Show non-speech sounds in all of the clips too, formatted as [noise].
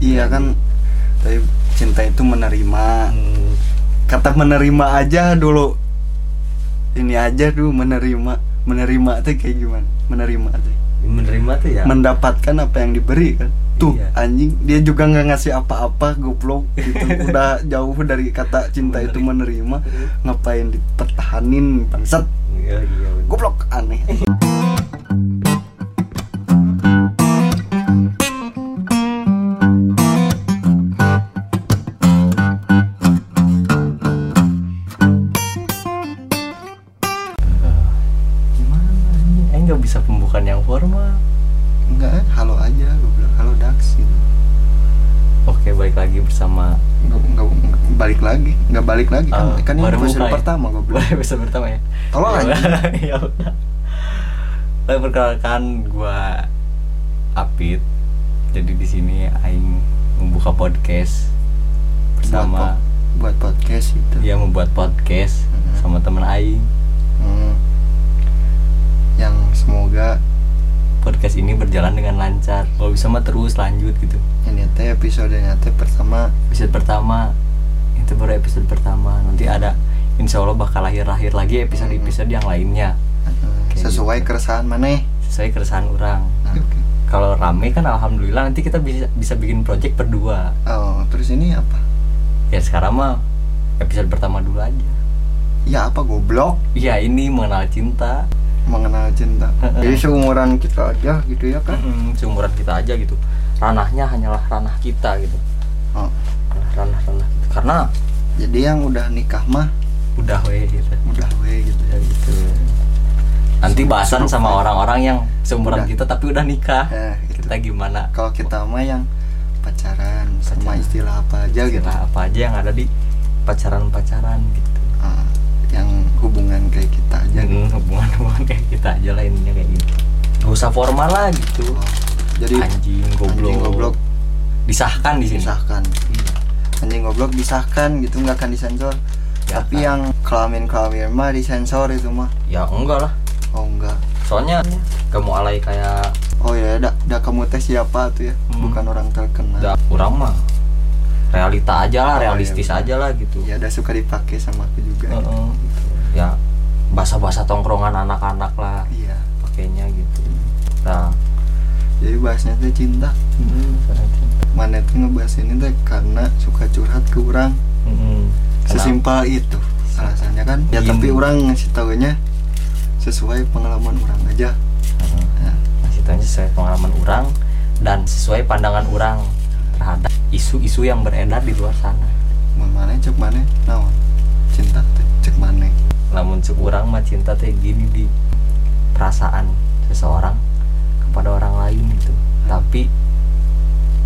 iya kan tapi cinta itu menerima. Hmm, kata menerima aja dulu. Ini aja dulu menerima. Menerima tuh kayak gimana? Menerima tuh. Menerima tuh ya. Mendapatkan apa yang diberi kan? Tuh Iya. anjing dia juga nggak ngasih apa-apa goblok gitu. [laughs] Udah jauh dari kata cinta itu menerima. ngapain dipertahanin bangsat? Iya iya bener. goblok aneh lagi kan Oh, kan ini baru episode buka ya? pertama gue bilang. Episode pertama ya? Tolong Ya aja. ya udah Baik, perkenalkan gua Apit. Jadi di sini Aing membuka podcast bersama buat, po- buat podcast itu dia membuat podcast Mhm. sama teman Aing. Hmm. yang semoga podcast ini berjalan dengan lancar. Kalau bisa mah terus lanjut gitu. Ini teh episodenya teh pertama. Episode pertama itu baru episode pertama. Nanti ada insya Allah bakal lahir-lahir lagi episode-episode yang lainnya. Hmm, Kayak sesuai gitu. keresahan mana? Sesuai keresahan orang. Nah, oke. kalau rame kan alhamdulillah nanti kita bisa bisa bikin project berdua. Oh terus ini apa? Ya sekarang mah episode pertama dulu aja. Ya apa goblok? Iya ini mengenal cinta. Mengenal cinta. Jadi seumuran kita aja gitu ya kan Mm-mm, seumuran kita aja gitu. Ranahnya hanyalah ranah kita gitu. Oh, ranah-ranah gitu. Karena jadi yang udah nikah mah udah weh gitu. Udah we gitu. Ya gitu. Nanti bahasan suruh sama orang-orang yang seumuran Udah. kita tapi udah nikah. Eh, gitu. kita gimana? Kalau kita mah yang pacaran sama Pacaran. istilah apa aja gitu. Istilah apa aja yang ada di pacaran-pacaran gitu. Ah, yang hubungan kayak kita aja. Gitu. Hmm, hubungan-hubungan kayak kita aja lah intinya kayak gitu. Gak usah formal lah gitu. Oh, jadi anjing goblok, anjing goblok. Disahkan di sini. Disahkan. Iya. Anjing goblok disahkan gitu nggak akan disensor. Ya tapi kan. yang kelamin kelamin mah disensor itu mah. Ya enggak lah. Oh enggak. Soalnya gak mau alay kayak oh ya dah dah kamu tes siapa tuh ya? Hmm. bukan orang terkenal. Udah kurang mah. Realita aja lah Oh, iya, realistis benar. aja lah gitu. Ya udah suka dipakai sama aku juga. Heeh. ya bahasa-bahasa tongkrongan anak-anak lah iya. pakainya gitu. Nah. Jadi bahasnya tuh cinta. Mana tuh ngebahas ini tuh karena suka curhat ke orang sesimpel itu alasannya kan. Ya Iya. tapi orang ngasih taunya sesuai pengalaman orang aja. Nah, masih tanya sesuai pengalaman orang dan sesuai pandangan orang terhadap isu-isu yang beredar di luar sana. Mana cek mana naon? Cinta teh cek mana namun cek orang mah cinta teh gini di perasaan seseorang kepada orang lain gitu. Tapi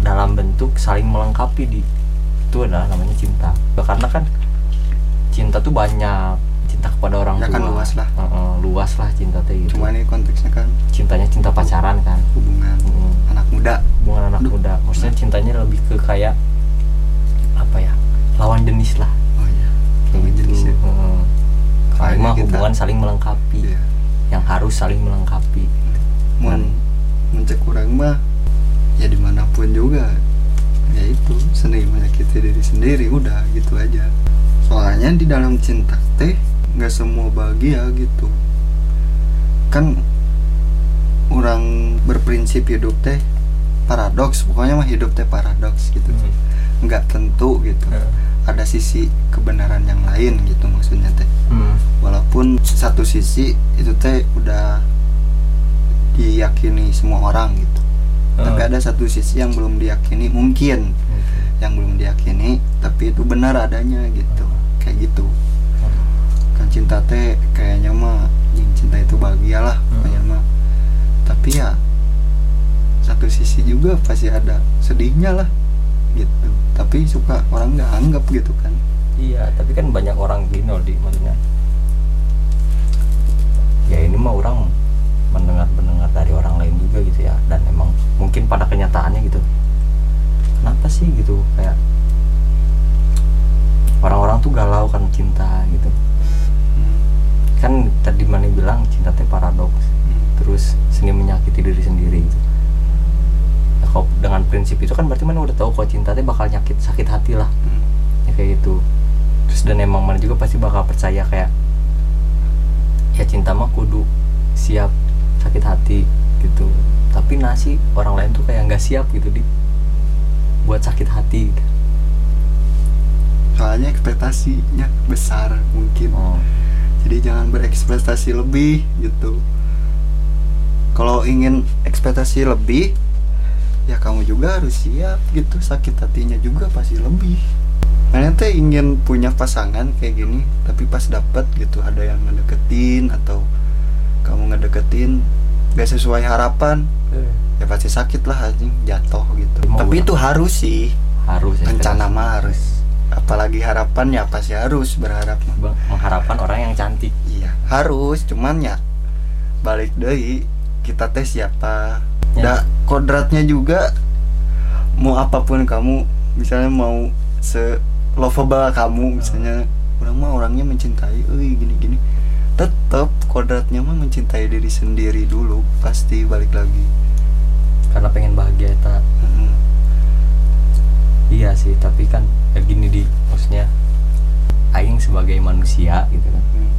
dalam bentuk saling melengkapi di itu adalah namanya cinta. Karena kan cinta tuh banyak cinta kepada orang Ya tua. kan luas lah. Heeh, luas lah cinta teh gitu. Cuma ini konteksnya kan cintanya cinta pacaran kan. Hubungan Mm. anak muda. Hubungan anak muda. Maksudnya cintanya lebih ke kayak apa ya lawan jenis lah. Oh iya Lawan Gitu. jenis ya. Mah kita- hubungan saling melengkapi. Iya. Yang harus saling melengkapi. Mau Dan- mencek mah ya di mana pun juga. Ya itu. Seni menyakiti diri sendiri udah gitu aja. Soalnya di dalam cinta teh nggak semua bahagia gitu. Kan orang berprinsip hidup teh paradoks. Pokoknya mah hidup teh paradoks gitu. Hmm. nggak tentu gitu. Heeh. ada sisi kebenaran yang lain gitu maksudnya teh. Hmm. walaupun satu sisi itu teh udah diyakini semua orang gitu tapi Heeh. ada satu sisi yang belum diyakini mungkin yang belum diyakini tapi itu benar adanya gitu. Kayak gitu. Kan cinta teh kayaknya mah cinta itu bahagia lah Hmm. mah. Tapi ya satu sisi juga pasti ada sedihnya lah gitu. Tapi suka orang nggak anggap gitu kan. Iya tapi kan banyak orang gini loh di maksudnya. Ya ini mah orang mendengar mendengar dari orang lain juga gitu ya. Dan emang mungkin pada kenyataannya gitu. Kenapa sih gitu? Kayak orang-orang tuh galau kan cinta gitu. Kan tadi mana bilang cinta teh paradoks. Terus seni menyakiti diri sendiri gitu. Ya, kalau dengan prinsip itu kan berarti mana udah tahu kalau cinta teh bakal nyakit sakit hati lah. Ya kayak gitu. Terus dan emang mana juga pasti bakal percaya kayak ya cinta mah kudu siap sakit hati gitu. Tapi nasi orang lain tuh kayak nggak siap gitu di buat sakit hati. Gitu. soalnya ekspektasinya besar mungkin. Oh. jadi jangan berekspektasi lebih gitu. Kalau ingin ekspektasi lebih ya kamu juga harus siap gitu. Sakit hatinya juga pasti lebih. Mana teh ingin punya pasangan kayak gini tapi pas dapet gitu ada yang ngedeketin atau kamu ngedeketin gak sesuai harapan ya pasti sakit lah anjing jatuh gitu. Mau tapi itu harus sih. Harus ya, rencana mah harus. Apalagi harapan ya pasti harus berharap. Bang, mengharapkan orang yang cantik. Iya, harus, cuman ya balik deui kita tes siapa. Ya. Da kodratnya juga mau apa pun kamu, misalnya mau se lovable kamu misalnya. Orang mah orangnya mencintai, euy gini-gini. Tetap kodratnya mah mencintai diri sendiri dulu, pasti balik lagi. karena pengen bahagia eta Mm. iya sih tapi kan ya gini di maksudnya aing sebagai manusia gitu kan Mm.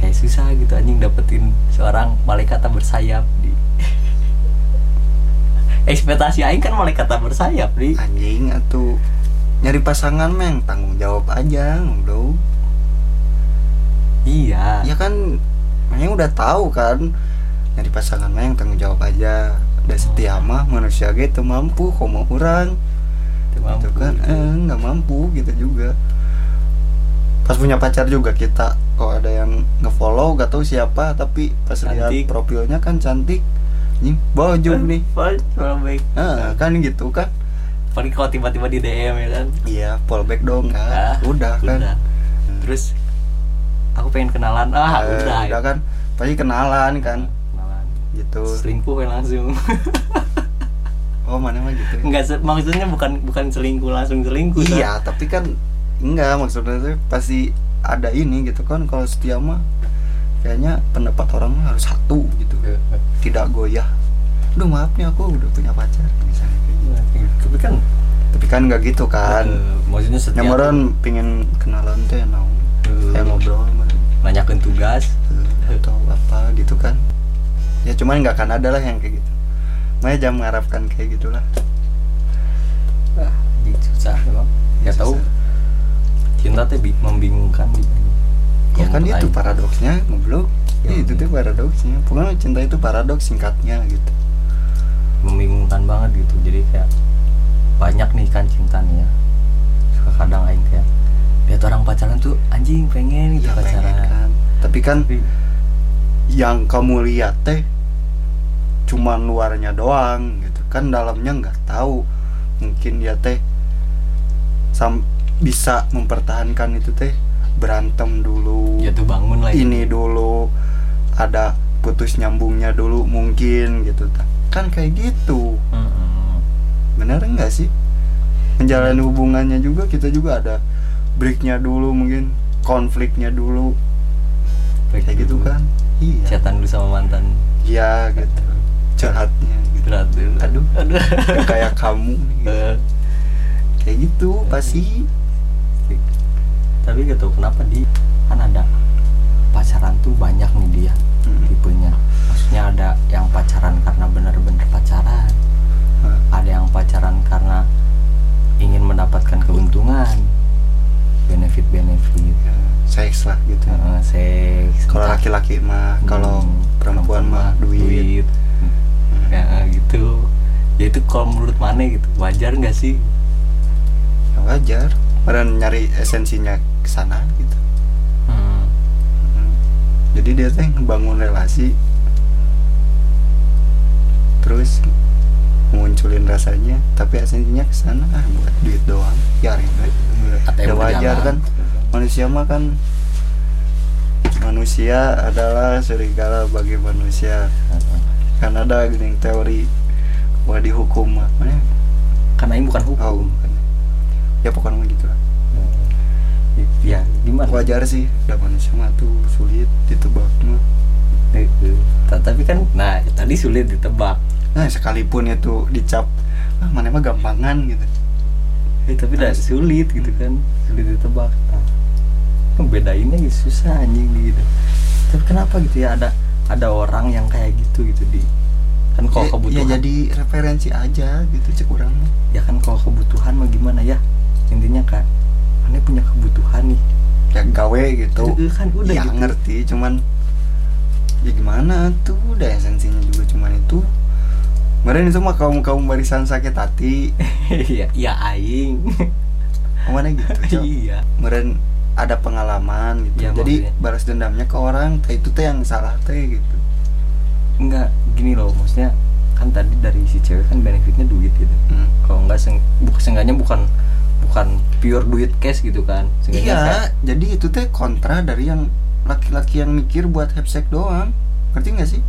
kayak susah gitu anjing dapetin seorang malaikat tak bersayap di [laughs] ekspektasi aing kan malaikat tak bersayap di Anjing atuh nyari pasangan meng tanggung jawab aja, bro. Iya. Ya kan Meng udah tahu kan nyari pasangan Meng tanggung jawab aja. Udah setia mah manusia gitu mampu kok mau kurang Teu gitu mampu. kan? eh nggak mampu gitu juga. Pas punya pacar juga kita kok ada yang ngefollow gak tahu siapa tapi pas lihat profilnya kan cantik. Nih. bojong nih baik ah, kan gitu kan. Paling kalau tiba-tiba di DM ya kan? Iya fallback dong kan. Udah. Kan. Udah. Hmm. terus aku pengen kenalan ah Eh, udah udah kan pasti kenalan kan kenalan gitu selingkuh kan langsung [laughs] oh mana mah gitu ya? Enggak, se- maksudnya bukan bukan selingkuh langsung selingkuh kan? Iya, tapi kan enggak maksudnya tuh pasti ada ini gitu kan kalau setia mah kayaknya pendapat orang harus satu gitu. Eh, eh. Tidak goyah. Duh maaf nih aku udah punya pacar misalnya gitu. tapi kan Tapi kan nggak gitu kan. eh, maksudnya setiap Nyamuran pingin kenalan teh. Eh. Kayak ngobrol nanyakin tugas Eh, atau apa gitu kan. Ya cuman nggak akan ada lah yang kayak gitu. Makanya jangan mengharapkan kayak gitulah. ah, susah emang nggak tahu Susah. cinta teh bi- membingungkan di Ya kan itu paradoksnya ngobrol. Ya, Ya, itu tuh paradoksnya. Pokoknya cinta itu paradoks singkatnya gitu. membingungkan banget gitu jadi kayak banyak nih kan cinta nih ya suka kadang aing kayak lihat orang pacaran tuh anjing pengen gitu Ya, pacaran. pengen kan. Tapi kan Tapi, yang kamu lihat teh cuman luarnya doang gitu. Kan dalamnya nggak tahu. Mungkin ya teh sam bisa mempertahankan itu teh berantem dulu ya tuh bangun lagi ini dulu ada putus nyambungnya dulu mungkin gitu kan kayak gitu. Mm-mm. bener nggak sih? Menjalani hubungannya juga kita juga ada breaknya dulu mungkin konfliknya dulu. Kayak gitu kan? Iya. Chatan dulu sama mantan. Iya gitu. Curhatnya. Gitu dulu. Aduh. aduh. Kayak kamu [laughs] gitu. Eh, kayak gitu pasti. Tapi gitu kenapa di kan ada pacaran tuh banyak nih dia Hmm. tipenya. Maksudnya ada yang pacaran karena benar-benar pacaran seks lah gitu. Seks. Kalau laki-laki mah kalau Hmm, perempuan mah duit, Hmm. ya gitu. Ya itu kalau menurut mana gitu wajar nggak sih? Ya, wajar. Orang nyari esensinya ke sana gitu. Hmm. Hmm. jadi dia teh ngebangun relasi. Terus munculin rasanya tapi esensinya ke sana ah buat duit doang. Ya ATM ya wajar kan. Manusia mah kan manusia adalah serigala bagi manusia. Kan ada gini teori bahwa dihukum mah mana karena ini bukan hukum. Oh bukan. ya pokoknya gitu lah. Ya gimana? Wajar sih udah manusia mah tuh sulit ditebak mah. Ta- tapi kan nah tadi sulit ditebak. Nah sekalipun itu dicap ah, mana mah gampangan gitu. Eh, tapi udah sulit gitu kan. Sulit ditebak. nah, bedainnya gitu susah anjing gitu. Tapi kenapa gitu ya ada ada orang yang kayak gitu gitu di? Kan kalau Ya- ya, kebutuhan jadi referensi aja gitu cek orang. Ya kan kalau kebutuhan mah gimana ya? Intinya kak aneh punya kebutuhan nih ya gawe gitu. Eh, kan udah ya gitu. ngerti cuman ya gimana tuh udah esensinya juga cuman itu. Kemarin itu mah kaum kaum barisan sakit hati. Iya [laughs] [laughs] iya aing. Mana gitu [laughs] iya. Kemarin ada pengalaman gitu Iya, jadi maksudnya. balas dendamnya ke orang teh itu teh yang salah teh gitu enggak gini loh maksudnya kan tadi dari si cewek kan benefitnya duit gitu Hmm. kalau enggak seng, buk, seenggaknya bukan bukan pure duit cash gitu kan Seenggaknya iya kayak- jadi itu teh kontra dari yang laki-laki yang mikir buat hepsek doang ngerti nggak sih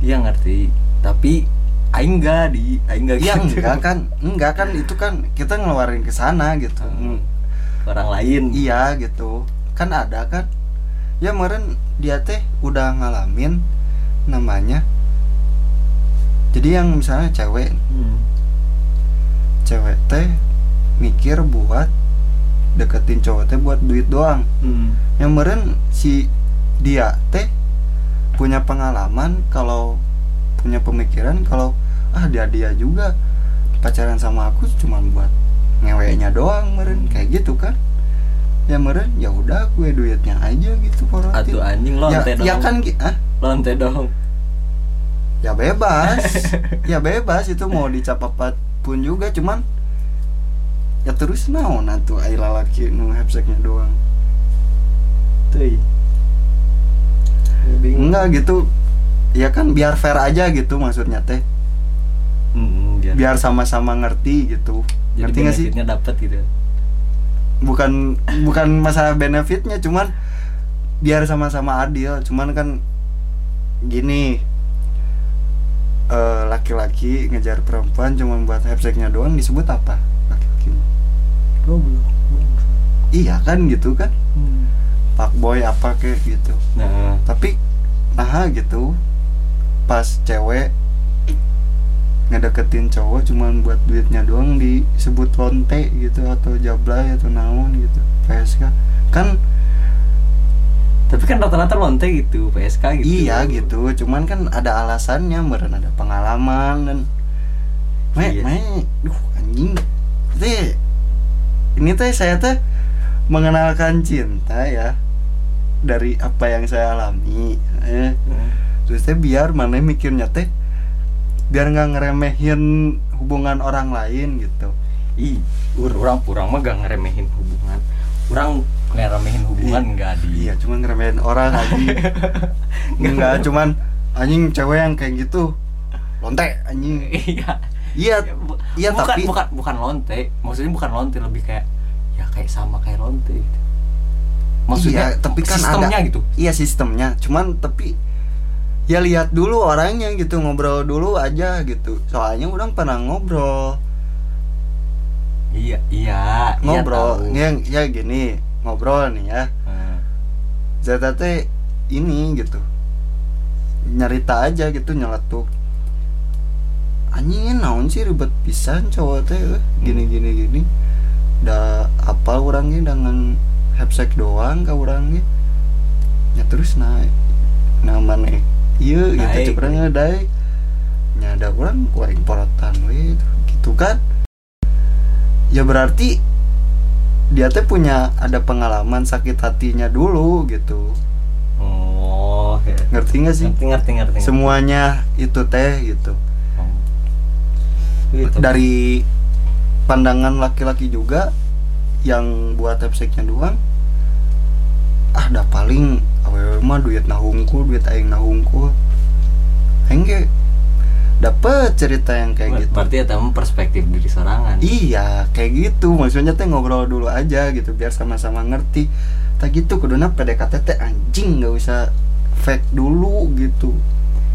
iya ngerti tapi aing enggak di aing enggak Iya gitu. enggak kan enggak kan [laughs] itu kan kita ngeluarin ke sana gitu Hmm. Orang lain. Iya gitu. Kan ada kan? Ya kemarin dia teh udah ngalamin namanya. Jadi yang misalnya cewek. Hmm. cewek teh mikir buat deketin cowok teh buat duit doang. Hmm. yang kemarin si dia teh punya pengalaman kalau punya pemikiran kalau ah dia dia juga pacaran sama aku cuma buat ngeweknya doang meren. Kayak gitu kan. Ya meren ya udah gue duitnya aja gitu porotin Atuh anjing ya, lonte dong. ya kan ah lonte dong. ya bebas. [laughs] Ya bebas itu mau dicap apa pun juga cuman ya terus naon atuh ai lalaki nu hepseknya doang. Tuh. enggak gitu. Ya kan biar fair aja gitu maksudnya teh. Biar, biar sama-sama ngerti gitu jadi ngerti nggak sih? dapat gitu. bukan bukan masalah benefitnya cuman biar sama-sama adil. Cuman kan gini eh, laki-laki ngejar perempuan cuma buat hepseknya doang disebut apa laki-laki? Goblok. iya kan gitu kan? Hmm. pak boy apa kek gitu. Nah, tapi nah gitu. Pas cewek ngedeketin cowok cuman buat duitnya doang disebut lonte gitu atau jablay atau naon gitu PSK kan tapi kan rata-rata lonte gitu, PSK gitu. iya gitu cuman kan ada alasannya meren ada pengalaman dan me Iya. me duh anjing teh ini teh saya teh mengenalkan cinta ya dari apa yang saya alami eh Hmm. terus teh biar mana mikirnya teh biar nggak ngeremehin hubungan orang lain gitu Ih, ur- orang kurang mah gak ngeremehin hubungan. Orang ngeremehin hubungan enggak di. iya cuman ngeremehin orang anjing [laughs] nggak cuman anjing cewek yang kayak gitu lonte anjing [laughs] Iya. iya Bu- iya bukan, tapi bukan bukan lonte. Maksudnya bukan lonte lebih kayak ya kayak sama kayak lonte gitu. Maksudnya Iya, tapi kan sistemnya ada- gitu. iya sistemnya cuman tapi ya lihat dulu orangnya gitu ngobrol dulu aja gitu. Soalnya orang pernah ngobrol. Iya, iya. ngobrol Iya, tahu. ya, ya gini ngobrol nih ya. Hmm. Zeta teh ini gitu nyerita aja gitu nyeletuk. Anjing naon sih ribet pisan cowok teh eh, gini gini gini. Da apa orangnya dengan hepsek doang ke orangnya? Ya terus naik nah mana iya gitu cekranya daik nya ada orang kuaing porotan we gitu kan ya berarti dia teh punya ada pengalaman sakit hatinya dulu gitu Oh, ya. ngerti nggak sih Ngerti, ngerti, ngerti. ngerti. semuanya itu teh gitu Oh. Gitu. dari pandangan laki-laki juga yang buat hepseknya doang ah dah paling mah duit nahungkul duit aing nahungkul. Aing ge dapet cerita yang kayak Ber- gitu. Berarti ya temen perspektif diri sorangan. iya kayak gitu. Maksudnya teh ngobrol dulu aja gitu biar sama-sama ngerti. Tak gitu kuduna PDKT teh anjing nggak usah fake dulu gitu.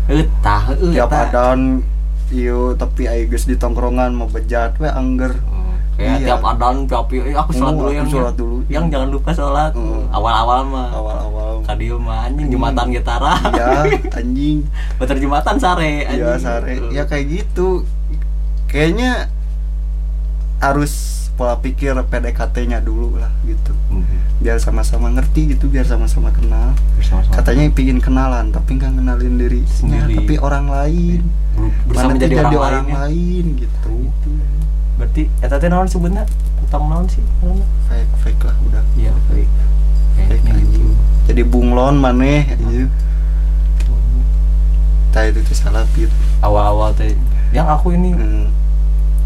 Eh, tah, eh, tiap adan iyo tapi aing geus di tongkrongan mau bejat we angger. Oh, Iya. tiap adan tiap eh, aku sholat Oh, dulu aku yang sholat dulu. yang jangan lupa sholat. Oh. awal-awal mah. Awal-awal mah anjing jumatan gitara iya [laughs] anjing. Bener jumatan sare iya anjing. sare. Ya kayak gitu. Kayaknya harus pola pikir PDKT-nya dulu lah gitu. Mhm. biar sama-sama ngerti gitu biar sama-sama kenal. Bersama-sama. katanya pingin kenalan tapi nggak kenalin Sendiri. tapi orang lain. Bersama jadi orang, orang lain, ya. lain gitu. Berarti eta teh naon sebutna utang naon sih? Fake fake lah udah. Iya baik fake kayaknya gitu jadi bunglon maneh gitu. Tah itu tuh salah pit. Awal-awal teh. Yang aku ini hmm.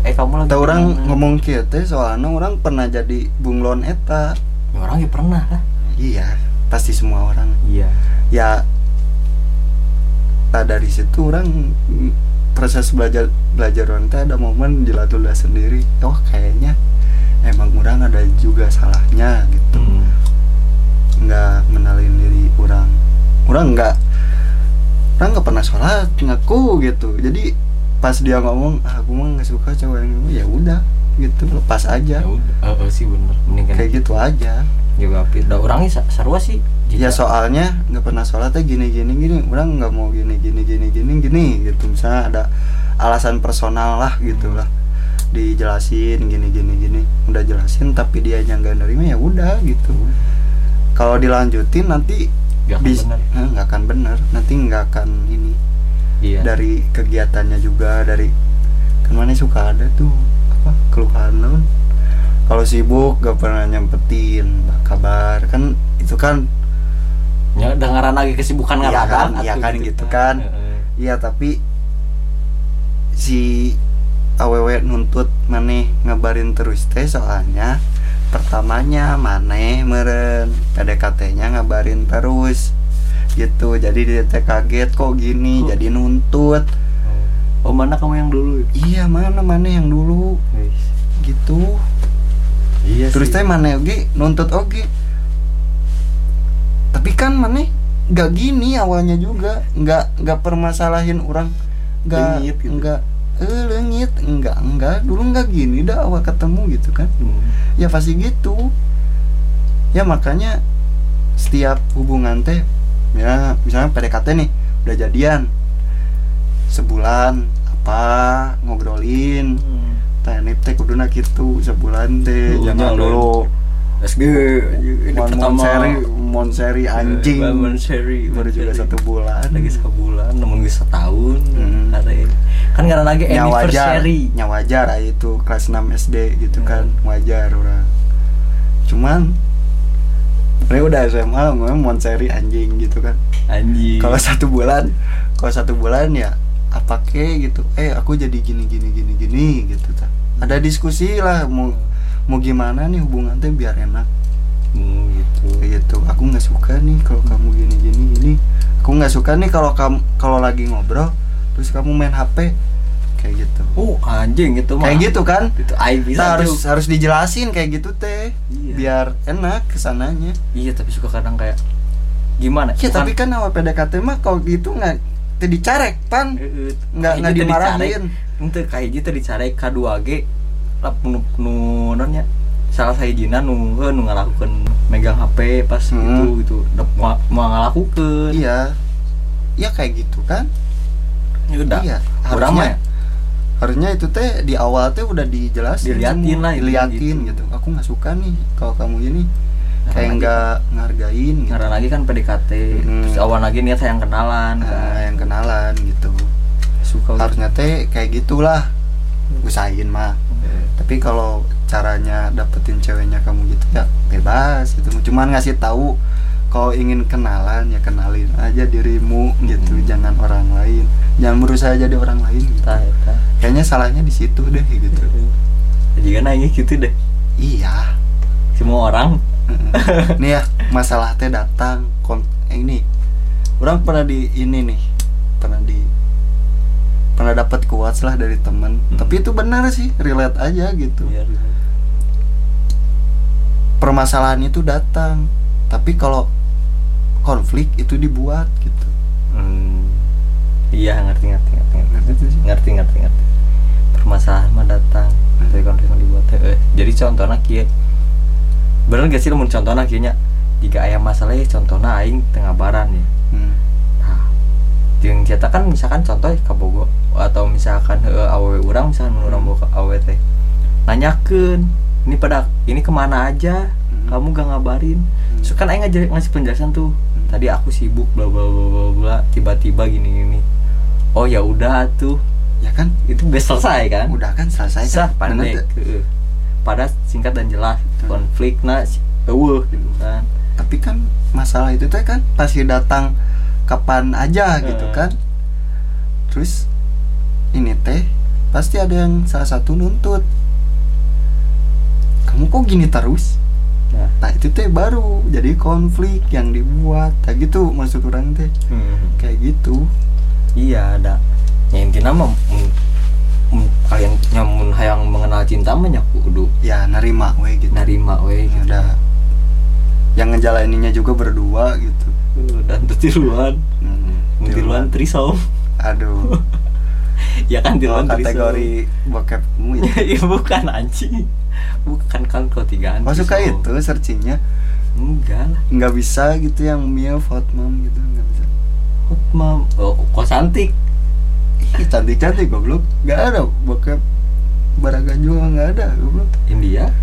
eh kamu lagi orang ngomong kieu teh soalnya orang pernah jadi bunglon eta. Ya, orang ya pernah lah. Iya pasti semua orang. Iya. Ya nah dari situ orang proses belajar belajar orang teh ada momen jilatullah sendiri. Oh kayaknya emang orang ada juga salahnya gitu. Hmm. Nggak menalin diri orang. Orang nggak orang nggak pernah sholat ngaku gitu. Jadi pas dia ngomong ah, aku mah nggak suka cowok yang ini." ya udah gitu. Lepas aja. Ya udah eh, sih bener. Mending kan kayak gitu aja. Juga da orangnya sarua sih ya soalnya nggak pernah sholatnya gini gini. Gini orang nggak mau gini gini gini gini gini gitu. Misalnya ada alasan personal lah gitu lah. Dijelasin gini gini gini. Udah jelasin tapi dia yang nggak nerima ya udah gitu kalau dilanjutin nanti Gak akan bis- bener. eh, nggak akan bener. Nanti nggak akan ini. Iya. Dari kegiatannya juga dari kan mana suka ada tuh apa keluhan non kalau sibuk gak pernah nyempetin kabar. Kan itu kan ya dengaran lagi kesibukan Iya kan, iya kan gitu. kan. Heeh. Iya tapi si aww nuntut maneh ngabarin terus teh soalnya pertamanya maneh meren PDKT-nya ngabarin terus. Gitu. Jadi dia teh kaget kok gini? Kok? jadi nuntut. Oh. Mana kamu yang dulu? Iya mana maneh yang dulu? Wis. gitu. Iya terus teh maneh oge nuntut oge. Tapi kan maneh nggak gini awalnya juga. Nggak nggak permasalahin orang. Nggak Lengit gitu. Eh lengit enggak enggak dulu nggak gini dah awal ketemu gitu kan Hmm. ya pasti gitu ya makanya setiap hubungan teh ya misalnya PDKT nih udah jadian sebulan apa ngobrolin Hmm. teh ini teh kuduna gitu sebulan teh jangan. dulu SG ini mon pertama. seri mon seri anjing. Mon seri baru juga satu bulan. Lagi sebulan namun bisa setahun Hmm. ada ini kan karena lagi nya anniversary. nya wajar ah, itu kelas 6 SD gitu Hmm. kan. Wajar orang. Cuman ini udah SMA ngomong mon seri anjing gitu kan. Anjing. Kalau satu bulan kalau satu bulan ya apa ke gitu. Eh aku jadi gini gini gini gini gitu ta. ada diskusi lah mau mau gimana nih hubungan teh biar enak? Hmm, gitu. Kayak gitu. Aku nggak suka nih kalau kamu gini gini. Gini aku nggak suka nih kalau kamu kalau lagi ngobrol terus kamu main HP kayak gitu. Oh anjing itu mah kayak gitu kan? itu aib bisa Kita harus tuh. harus dijelasin kayak gitu teh. Iya. biar enak ke sananya. Iya tapi suka kadang kayak gimana? Ya Bukan- tapi kan awal PDKT mah kalau gitu nggak dicarek pan. Nggak nggak gitu dimarahin. Ente kayak gitu dicarek K2G lah nu nu nonnya. Salah saya jina nu nu ngalakukan megang HP pas Hmm. gitu. Gitu mau mau ngalakukan iya. Ya kayak gitu kan? Ya udah. Iya harusnya ya? harusnya itu teh di awal teh udah dijelasin. Diliatin lah, diliatin gitu. gitu. aku nggak suka nih kalau kamu gini Nah, kayak nggak ngargain gitu. karena lagi kan PDKT Hmm. terus awal lagi niat sayang kenalan Nah, kan. yang kenalan gitu. Suka. Harusnya teh kayak gitulah. Usahain mah Tapi kalau caranya dapetin ceweknya kamu gitu ya bebas gitu. Cuman ngasih tahu kalau ingin kenalan ya kenalin aja dirimu gitu. Hmm. jangan orang lain. Jangan berusaha jadi orang lain gitu. kayaknya salahnya di situ deh gitu. Jika nanya gitu deh. Iya. Semua orang. Nih ya [laughs] masalah teh datang. Kon eh, ini. Orang pernah di ini nih pernah di pernah dapat kuat lah dari temen. Hmm. tapi itu benar sih relate aja gitu. Biar- permasalahan itu datang tapi kalau konflik itu dibuat gitu. Hmm. iya ngerti ngerti ngerti. Ngerti Ngerti ngerti ngerti ngerti. Permasalahan mah datang Hmm. dari konflik yang dibuat. Eh jadi contohnya kia. Bener gak sih lamun contohnya kieu nya jika ayam masalah ya contohnya aing tengah baran ya. Hmm. Yang cerita kan misalkan contoh kabogo atau misalkan heueuh awewe urang misalkan mun urang boga awewe teh. Nanyakeun ini pada ini ke mana aja? Hmm. kamu gak ngabarin. So kan aing ngajar ngasih penjelasan tuh Hmm. tadi aku sibuk bla bla bla bla bla tiba-tiba gini gini. Oh ya udah tuh. Ya kan? Itu udah selesai kan? Udah kan selesai sah kan Bener. pandai tuh. Heeh. pada singkat dan jelas Hmm. konflik nah eueuh gitu kan. Tapi kan masalah itu teh kan pasti datang kapan aja gitu Hmm. kan. Terus ini teh pasti ada yang salah satu nuntut. Kamu kok gini terus? Nah. Nah itu teh baru jadi konflik yang dibuat. Kayak gitu maksud orang teh. Hmm. kayak gitu. Iya ada. Ya intinya mah mm, mm, kalian nyamun hayang mengenal cinta mah nyaku kudu ya nerima we gitu. Narima we gitu. ada yang ngejalaninnya juga berdua gitu. Dan tetiluan hmm, tiluan trisom aduh. [laughs] Ya kan oh, tiluan kategori bokepmu ya? [laughs] Ya bukan anjing. Bukan kan kau tiga oh suka itu searchingnya? Enggak lah. Nggak bisa gitu yang mia hot mom gitu nggak bisa. Hot mom. Oh kok cantik? Ih, cantik cantik goblok. Nggak ada bokep baraga juga nggak ada goblok. India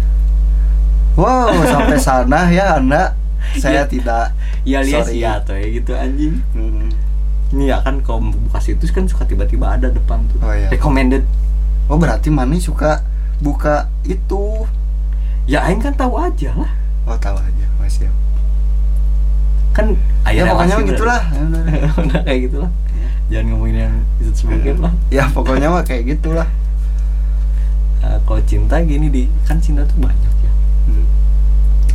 wow sampai sana ya anda. Saya Ya. tidak ya lihat ya tuh ya gitu anjing. Hmm. ini ya kan kalau buka situs kan suka tiba-tiba ada depan tuh. Oh, iya. recommended. Oh berarti mana suka buka itu? Ya aing kan tahu aja lah. Oh tahu aja. Oh, siap. Kan ya pokoknya masih gitulah. [laughs] udah. kayak gitulah. Jangan ngomongin yang itu sebelumnya lah. Ya pokoknya mah kayak gitulah. Nah, kalau cinta gini di kan cinta tuh banyak. ya Hmm.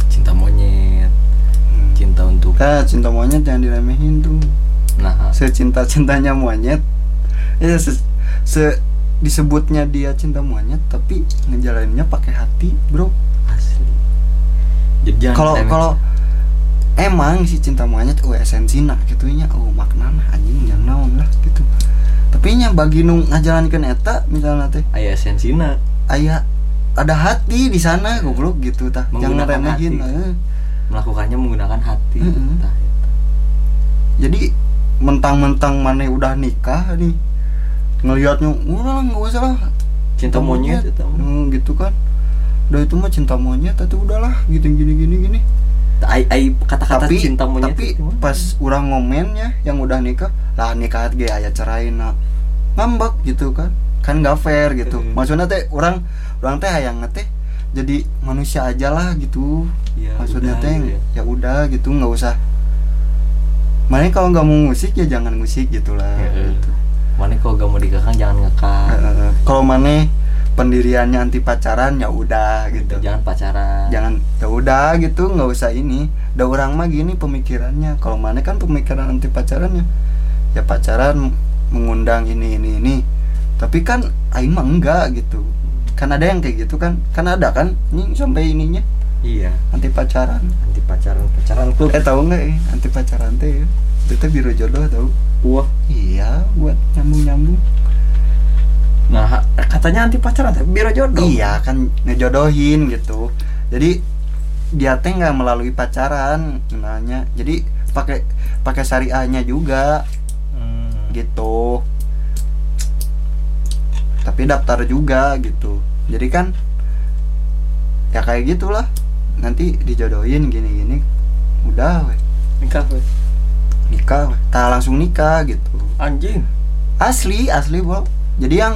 cinta monyet. Hmm. cinta untuk Nah, cinta monyet jangan diremehin tuh. Nah secinta cintanya monyet. Ya se, se- disebutnya dia cinta monyet tapi ngejalaninnya pakai hati bro. Asli. Kalau kalau emang si cinta monyet oh esensinya gitunya oh maknana anjing yang naon lah gitu. Tapi nya bagi nu ngajalankeun eta misalnya teh. Aya esensina aya ada hati di sana goblok gitu tah jangan remehin eh. melakukannya menggunakan hati Mm-mm. Tah, eta. jadi mentang-mentang mana udah nikah nih ngelihatnya udah nggak usah lah cinta monyet. Hmm, gitu kan udah itu mah cinta monyet atau udahlah gini gini gini gini ai ai kata-kata tapi cinta monyet tapi itu pas orang ngomennya yang udah nikah lah nikah ge aya cerai nak ngambek gitu kan kan nggak fair gitu Hmm. maksudnya teh orang orang teh hayang teh jadi manusia aja lah gitu. Ya, maksudnya udah, teh gitu ya. ya udah gitu nggak usah. Makanya kalau nggak mau musik ya jangan musik gitulah Heeh. gitu. mana kalau gak mau dikekang jangan ngekang. Kalau mana pendiriannya anti pacaran ya udah gitu. Jangan pacaran. Jangan ya udah gitu nggak usah ini. Ada orang mah gini pemikirannya. Kalau mana kan pemikiran anti pacarannya ya pacaran mengundang ini ini ini. Tapi kan aing mah enggak gitu kan ada yang kayak gitu kan. Kan ada kan? Ini sampai ininya. Iya. Anti pacaran. Anti pacaran pacaran klub. Eh tahu nggak eh anti pacaran teh ya? itu teh biru jodoh tahu? Wah. Iya buat nyambung nyambung nah katanya anti pacaran tapi biro jodoh. Iya kan ngejodohin gitu. Jadi dia teh nggak melalui pacaran kenalnya jadi pakai pakai syariahnya juga. Hmm. gitu tapi daftar juga gitu. Jadi kan ya kayak gitulah. Nanti dijodohin gini gini udah weh. Nikah weh. nikah weh. tak langsung nikah gitu. Anjing. Asli asli bro jadi yang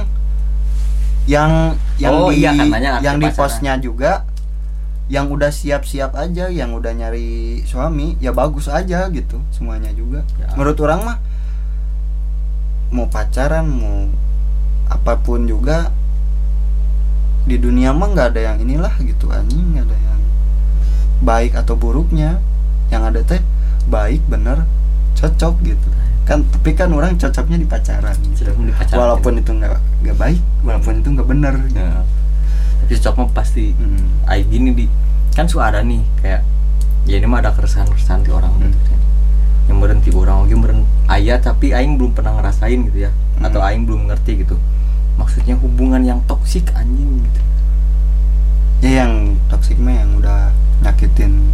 yang yang Oh, di iya, katanya arti yang di posnya juga yang udah siap-siap aja yang udah nyari suami ya bagus aja gitu semuanya juga. Ya. menurut orang mah mau pacaran mau apa pun juga di dunia mah nggak ada yang inilah gitu anjing nggak ada yang baik atau buruknya yang ada teh baik bener cocok gitu kan tapi kan orang cocoknya di pacaran dipacaran. walaupun itu nggak nggak baik walaupun itu nggak bener gitu. Ya. tapi cocok mah pasti Hmm. ay gini di kan suka ada nih kayak ya ini mah ada keresahan keresahan di orang gitu kan yang berhenti orang lagi meren ayah tapi aing belum pernah ngerasain gitu ya Hmm. atau aing belum ngerti gitu maksudnya hubungan yang toksik anjing gitu. Ya yang toksik mah yang udah nyakitin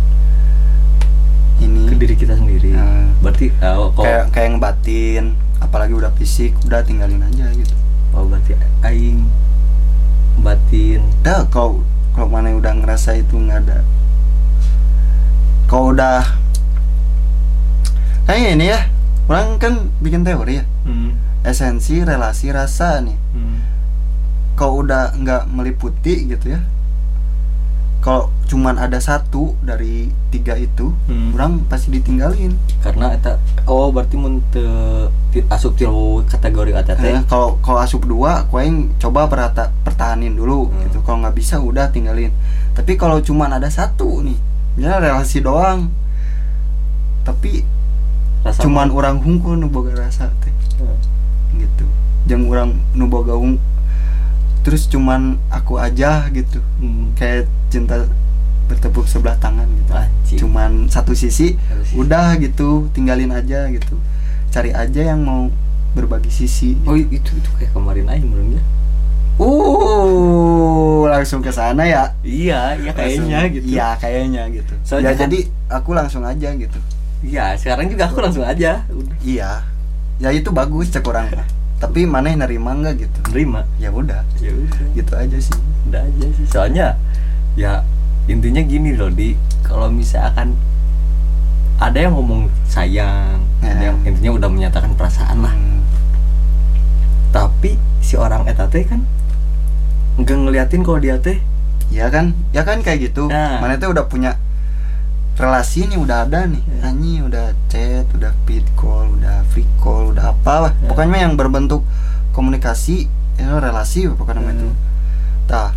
diri kita sendiri. Nah. berarti oh, kok kayak kayak ngebatin apalagi udah fisik udah tinggalin aja gitu. Oh, berarti aing batin udah kalau kalau mana udah ngerasa itu nggak ada. Kalau udah kayak ini ya. Orang kan bikin teori ya. Hmm. Esensi relasi rasa nih Hmm. kalau udah nggak meliputi gitu ya kalau cuman ada satu dari tiga itu Hmm. orang pasti ditinggalin karena eta oh berarti mun ti- asup tilu kategori eta teh Eh, kalau kalau asup dua kuaing coba perhata pertahanin dulu Hmm. gitu kalau nggak bisa udah tinggalin tapi kalau cuman ada satu nih ya relasi doang tapi Rasa cuman orang hungkul nu boga rasa teh Hmm. Gitu. Jangan orang nu boga hung terus cuman aku aja gitu. Hmm. kayak cinta bertepuk sebelah tangan gitu. Anjing. cuman satu sisi Satu sisi. udah gitu tinggalin aja gitu. Cari aja yang mau berbagi sisi oh itu itu kayak kemarin aing menurut dia. Uh langsung ke sana ya? Iya iya kayaknya Langsung- gitu. iya kayaknya gitu. Soalnya ya kan- jadi aku langsung aja gitu. Iya sekarang juga aku langsung aja. Udah iya ya itu bagus cek orang. Tapi mana yang nerima nggak gitu? Terima ya udah. Ya udah. Gitu aja sih. Udah aja sih. Soalnya ya intinya gini loh di kalau misalkan ada yang ngomong sayang ada Ya. yang intinya udah menyatakan perasaan lah. Hmm, tapi si orang eta teh kan nggak ngeliatin kalau dia teh. Ya kan? Ya kan kayak gitu. Nah. mana tuh udah punya relasi nih udah ada nih. Anjing udah chat udah feed call udah free call udah apa lah Ya. pokoknya yang berbentuk komunikasi ya relasi pokoknya Hmm. itu tah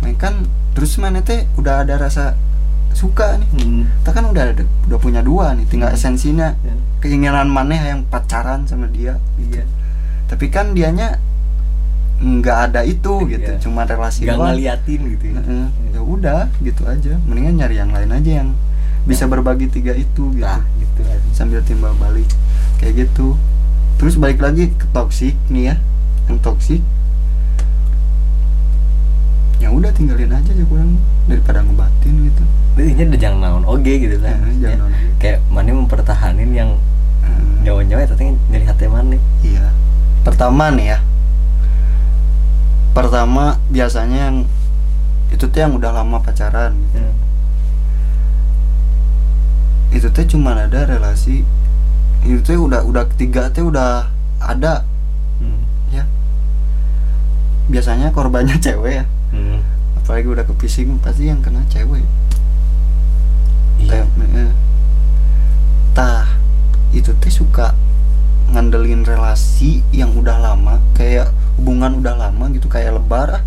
main kan terus mana teh udah ada rasa suka nih hmm. kan udah ada udah punya dua nih tinggal Hmm. esensinya ya. keinginan mana yang pacaran sama dia iya tapi kan dianya nggak ada itu gitu Iya. cuma relasi doang ngeliatin gitu ya Heeh. ya udah gitu aja mendingan nyari yang lain aja yang bisa berbagi tiga itu gitu nah. gitu aja sambil timbal balik kayak gitu. Terus balik lagi ke toxic nih ya yang toxic. Ya udah tinggalin aja aja kurang daripada ngebatin gitu. Intinya udah jangan naon oge gitu kan? Jangan Ya. oge. kayak mana mempertahanin yang Eh, nyawa-nyawa tapi nyari hati mana iya. Pertama nih ya. Pertama biasanya yang itu tuh yang udah lama pacaran gitu. ya. Itu teh cuma ada relasi itu teh udah udah ketiga teh udah ada Hmm. ya biasanya korbannya [laughs] cewek ya Hmm. apalagi udah kepising pasti yang kena cewek iya eh. tah itu teh suka ngandelin relasi yang udah lama kayak hubungan udah lama gitu kayak lebar ah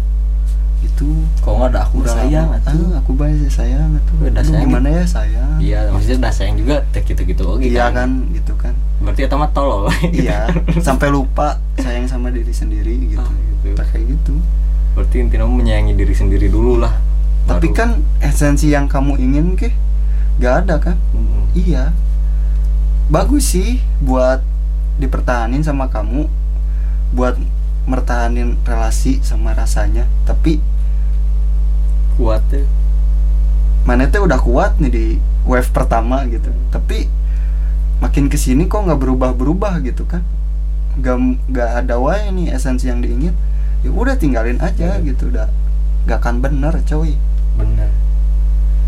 gitu. Kalau nggak ada aku? Udah sayang lama. atuh. ah, aku banyak sayang atuh. Udah sayang. gimana ya sayang? Iya maksudnya udah sayang juga teh gitu gitu oke iya kan? gitu kan. Berarti eta mah tolol. Iya [laughs] sampai lupa sayang sama diri sendiri gitu. Ah, gitu. Tak kayak gitu. Berarti intinya menyayangi diri sendiri dulu lah. Tapi kan esensi yang kamu ingin ke gak ada kan? Hmm. iya. Bagus sih buat dipertahanin sama kamu buat mertahanin relasi sama rasanya. Tapi kuat ya. Mana teh udah kuat nih di wave pertama gitu. Tapi makin ke sini kok nggak berubah berubah gitu kan. Gak nggak ada wae nih esensi yang diingin ya udah tinggalin aja Iya. gitu udah gak akan bener coy. Bener.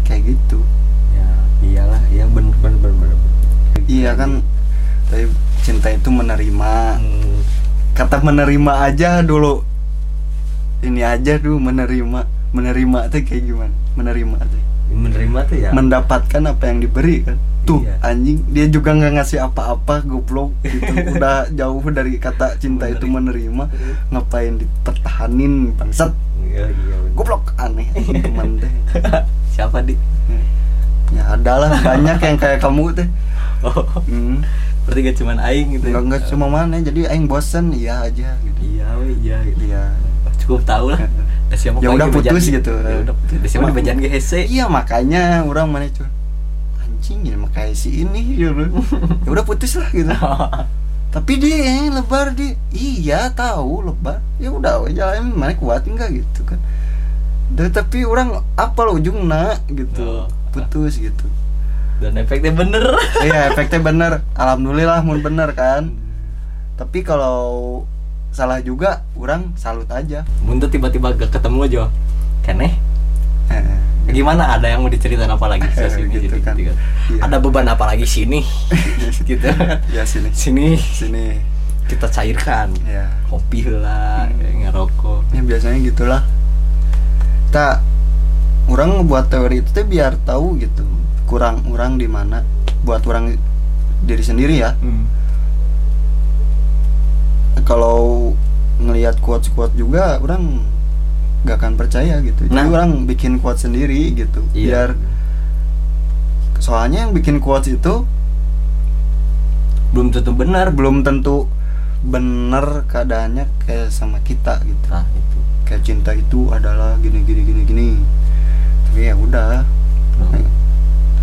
Kayak gitu. Ya iyalah iya bener bener bener, bener. iya kan tapi cinta itu menerima. Hmm. kata menerima aja dulu. Ini aja dulu menerima menerima tuh kayak gimana? Menerima tuh. Menerima tuh ya. Mendapatkan apa yang diberi kan? Tuh Iya. anjing dia juga nggak ngasih apa-apa goblok gitu. [laughs] Udah jauh dari kata cinta itu menerima. ngapain dipertahanin bangsat. Iya iya goblok aneh [laughs] teman teh siapa di ya adalah banyak yang kayak kamu teh oh. Hmm. berarti gak cuman aing gitu nggak nggak cuma mana jadi aing bosen iya aja gitu. Iya we iya gitu. Iya. Cukup tahu lah [laughs] Ya udah putus di- gitu. ya udah putus. Siapa dibejan ge hese? Iya makanya orang mana cuy anjing ini makanya si ini gitu. [laughs] Ya udah putus lah gitu. [laughs] Tapi dia eh, lebar dia. Iya tahu lebar. Ya udah jalan mana kuat enggak gitu kan. Dan, tapi orang apa lo ujungnya gitu. Oh. putus gitu. Dan efeknya bener. Iya efeknya bener. [laughs] Alhamdulillah mun bener kan. Tapi kalau salah juga orang salut aja. Muntah tiba-tiba gak ketemu aja Keneh Eh, Gimana? Ada yang mau diceritain apa lagi? [laughs] Sih sini, Gitu kan. gitu. Iya. Ada beban apa lagi? Sini. [laughs] Gitu. Ya sini. Sini. Sini. Kita cairkan. Ya Kopi lah kayak ngerokok. Ya biasanya gitulah. Tak orang ngebuat teori itu tuh biar tahu gitu. Kurang orang di mana. Buat orang diri sendiri ya. Hmm. Kalau ngelihat quotes quotes juga orang gak akan percaya gitu. Jadi Nah. orang bikin quotes sendiri gitu Iya. biar soalnya yang bikin quotes itu Belum tentu benar. belum tentu bener keadaannya kayak sama kita gitu. Nah itu. Kayak cinta itu adalah gini gini gini gini. Tapi ya udah.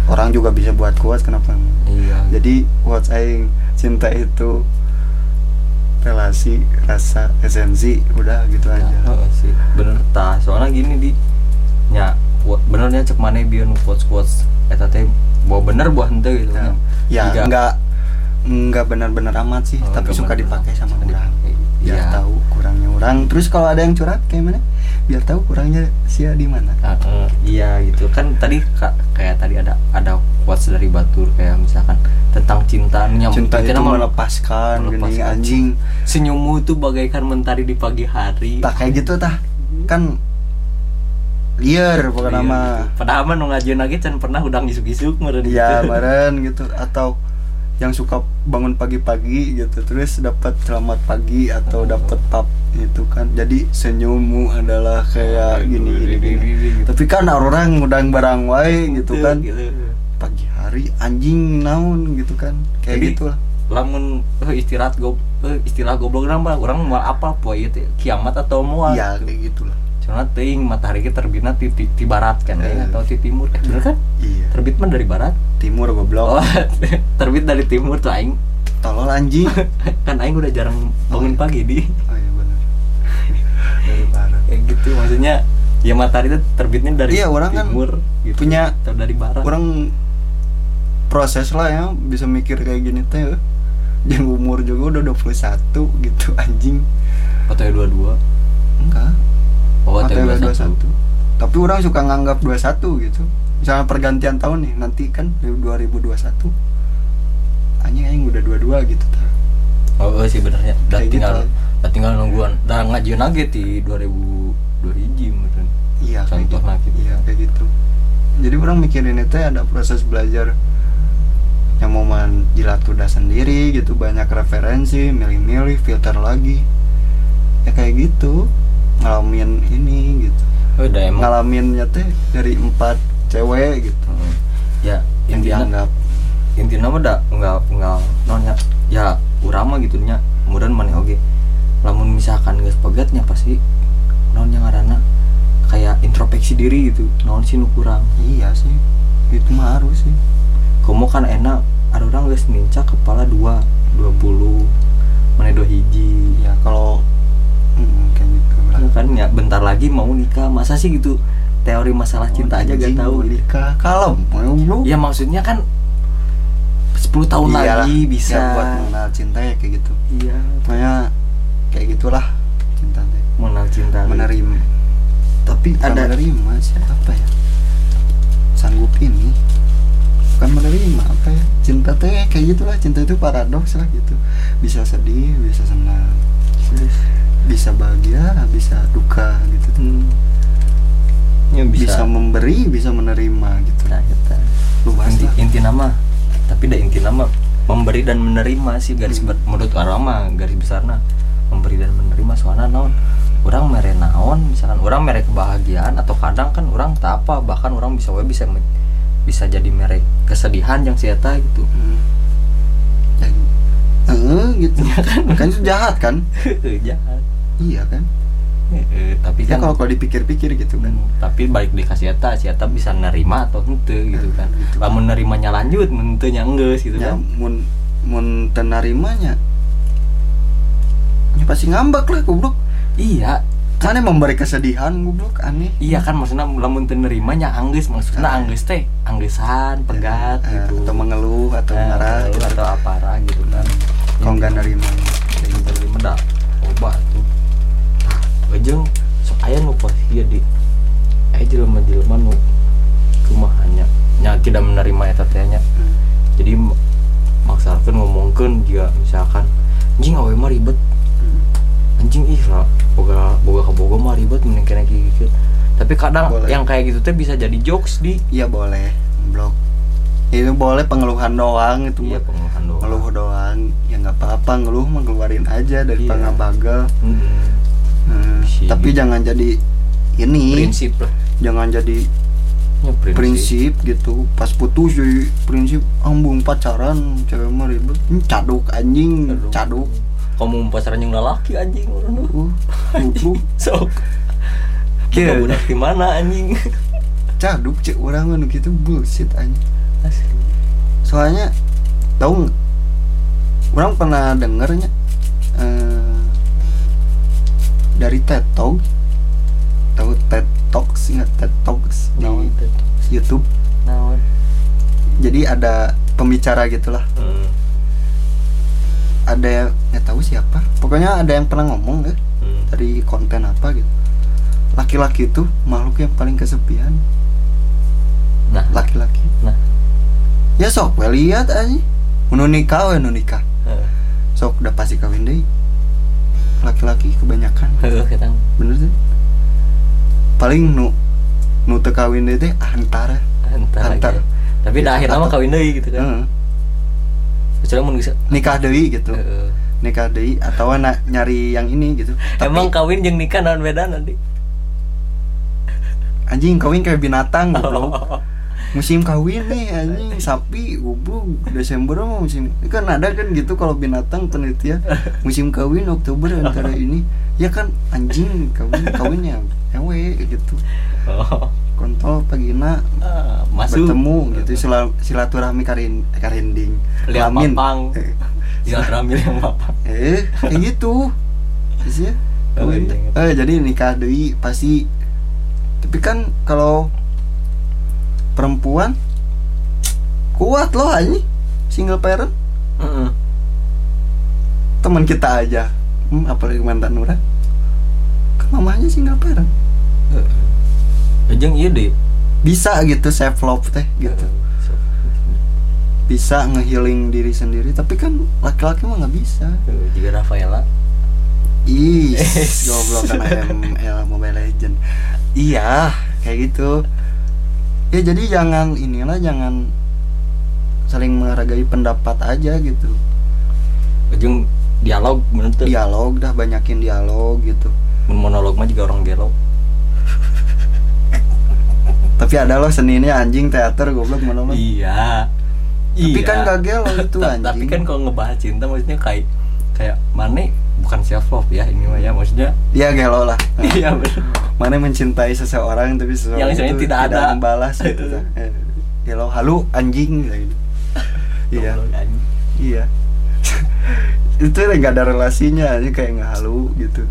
Orang juga bisa buat quotes kenapa? Iya. Jadi quotes aing cinta itu relasi rasa esensi udah gitu Ya, aja heeh sih. Bener. Tah soalnya gini di. Nya benernya cek mana biar quotes quotes eta teh bawa bener buah hente gitu ya, nya. ya Jika- enggak enggak benar-benar amat sih Oh, tapi suka dipakai sama orang. biar Iya. tahu kurangnya orang. Terus kalau ada yang curhat kayak mana biar tahu kurangnya sia di mana. Ah, eh, iya gitu. Kan tadi ka- kayak tadi ada ada quotes dari Batur kayak misalkan tentang cinta. Nyambung cinta itu mah- melepaskan, gini melepaskan. anjing. Senyummu itu bagaikan mentari di pagi hari. Tak kayak gitu tah. Kan liar pokoknya Iya, nama gitu. padahal mah nu ngajeun lagi can pernah udang isuk-isuk meureun ya gitu. meren gitu. Atau yang suka bangun pagi-pagi gitu terus dapat selamat pagi atau Oh. dapat pap itu kan jadi senyummu adalah kayak gini gini, gini. gitu. tapi kan orang udang barang wae gitu kan gitu. pagi hari anjing naon gitu kan kayak Jadi, gitu lah lamun eh, istirahat go eh, istilah goblok mah orang mau apa poe itu kiamat atau mau ya kayak gitulah Soalnya teuing matahari kita terbitnya di, di, di barat kan Eh. ya, atau di timur eh bener kan? Iya. Terbit mah dari barat. Timur goblok. Oh [laughs] terbit dari timur tuh aing. Tolol anjing. [laughs] Kan aing udah jarang bangun iya. pagi di. Oh iya benar [laughs] dari barat. Kayak gitu maksudnya ya matahari itu terbitnya dari Iya, orang kan timur gitu, punya- atau dari barat. orang proses lah ya bisa mikir kayak gini teh eh. yang umur juga udah 21 gitu anjing. Atau ya dua dua. Enggak oh dua satu. 21 tapi orang suka nganggap 21 gitu. Misalnya pergantian tahun nih nanti kan 2021 anjing aing udah 22 gitu tah oh, oh sih benernya. Udah Kayak tinggal gitu. udah tinggal nungguan. Udah ngajian lagi di 2002 hiji meren iya kayak Contohnya gitu. gitu. iya kayak gitu. Jadi orang mikirin itu ada proses belajar yang mau menjilat udah sendiri gitu banyak referensi milih-milih filter lagi. Ya kayak gitu ngalamin ini gitu. Oh, udah emang? Ngalaminnya teh dari empat cewek gitu. Hmm. ya yang intinya dianggap. intinya mah dah enggak enggak nonnya ya urama gitu nya. Kemudian mana oke lamun misalkan geus pegatnya pasti non yang ngarana kayak introspeksi diri gitu. Non sih nu kurang. Iya sih. Itu mah harus sih. Kamu kan enak ada orang geus nincak kepala dua dua puluh mana dua hiji. Ya kalau hmm, kayak gitu. Lah Ya kan ya bentar lagi mau nikah. Masa sih gitu? Teori masalah cinta aja gak tahu. mau nikah. Kalem mau ya maksudnya kan 10 tahun Iyalah, lagi bisa. ya, buat mengenal cinta ya kayak gitu. Iya. Pokoknya kayak gitulah cinta teh. Mengenal cinta. Menerima. Tapi bukan ada. menerima siapa ya? Sanggup ini. Bukan menerima apa ya? Cinta teh kayak gitulah. Cinta itu paradoks lah gitu. Bisa sedih bisa senang bisa bahagia bisa duka gitu. Hmm. Ya, bisa, bisa, memberi bisa menerima gitu. Nah, eta. luas inti, lah. inti nama. Tapi dah inti nama memberi dan menerima sih garis Hmm. menurut mah garis besarnya. Memberi dan menerima soalnya naon? Orang mere naon? Misalkan orang mere kebahagiaan atau kadang kan orang tak apa bahkan orang bisa we bisa bisa jadi mere kesedihan yang sieta gitu. Hmm. Ya, eh, gitu. [laughs] Kan? Itu jahat kan? [laughs] Jahat iya kan? Eh, tapi ya kan kalau kalau dipikir-pikir gitu kan? Hmm, tapi balik di kasiata siata bisa nerima atau ente gitu kan? Gitu. lamun nerimanya lanjut mentenya enggak gitu ya kan? mun mun tenarimanya ya pasti ngambek lah goblok. Iya. Mana memberi kesedihan goblok aneh. Iya kan maksudnya lamun teu nerima nya anggeus maksudnya Ah. anggeus teh anggesan pegat Eh, gitu. atau mengeluh atau Eh, marah gitu. atau apa gitu kan. Kalau nggak nerima. gitu terima dah obat tuh Ujung sok aya nu pas ieu di. Aya jelema-jelema nu kumahannya nya tidak menerima eta teh nya. Hmm. jadi m- maksakan ngomongkeun jika misalkan anjing awe mah ribet. Hmm. anjing ih lah boga boga ka boga mah ribet mending kena gitu tapi kadang Boleh. yang kayak gitu teh bisa jadi jokes di. Iya boleh. Blok. Itu boleh pengeluhan doang itu iya pengeluhan doang. Ngeluh doang. Ya nggak apa-apa. Ngeluh mah keluarin aja dari Iya. bagel. Mm-mm. Hmm, tapi gitu. jangan jadi ini. Prinsip lah. Jangan jadi ya, prinsip. gitu. Pas putus jadi prinsip ambung pacaran cewek mah ribet. Caduk anjing. Aduh. caduk. Kamu pacaran yang laki anjing orang uh, goblok. [laughs] sok. Kita budak di mana anjing? [laughs] Caduk cek orang mah nu gitu bullshit anjing. Asli. Soalnya tahu orang pernah dengernya dari TED Talk. Tahu TED Talks? Nggak TED Talks? Di naon teh YouTube. Naon jadi ada pembicara gitulah. Hmm, ada yang nggak tahu siapa. Pokoknya ada yang pernah ngomong ya hmm. dari konten apa gitu. Laki-laki itu makhluk yang paling kesepian. Nah. Laki-laki. Nah. Ya sok lihat aja. Nu nikah nu nikah. Sok udah pasti kawin deh laki-laki kebanyakan. Kita bener sih. Paling nu nu teu kawin deh teh antara antar Antar. aja tapi Bisa akhirnya mah kawin deui gitu kan. Heeh. kecuali mun nikah deui gitu. Heeh. nikah deui atau na- nyari yang ini gitu. Tapi, emang kawin jeung nikah naon beda nanti? Anjing kawin kayak binatang goblok. Oh. Musim kawin nih anjing. Sapi goblok Desember mah musim kan ada kan gitu kalau binatang penelitian. Musim kawin Oktober antara ini. Ya kan anjing kawin kawinnya ewe gitu. Oh. kontol pagina Ah, masuk. bertemu gitu. Sila, silaturahmi karin karinding. Lihat Kelamin. papang eh, lihat ramil yang papang eh kayak gitu. Terus ya Oh, iya, eh jadi nikah deui pasti. Tapi kan kalau perempuan kuat loh anjing single parent. Heeh. teman kita aja. Hmm, apalagi mantan orang kan mamanya single parent. Jeung ieu deh bisa gitu self love teh gitu. Bisa ngehealing diri sendiri tapi kan laki-laki mah nggak bisa. Juga Rafaela. Ih, [laughs] goblok kan ML Mobile Legend. Iya, kayak gitu. Ya jadi jangan inilah jangan saling menghargai pendapat aja gitu. Jeung dialog bener tuh Dialog dah banyakin dialog gitu. Monolog mah juga orang gelo [laughs] Tapi ada loh seninya anjing teater goblok monolog. Iya Tapi Iya. kan gak gelo itu anjing. Tapi kan kalau ngebahas cinta maksudnya kayak kayak mana bukan self love ya ini mah ya maksudnya Iya gelo lah. Iya bener Mana mencintai seseorang tapi seseorang Yang itu tidak ada. membalas gitu. tah. Eh, Gelo halu anjing gitu. Iya. Iya. [laughs] itu nggak ada relasinya aja kayak nggak halu gitu.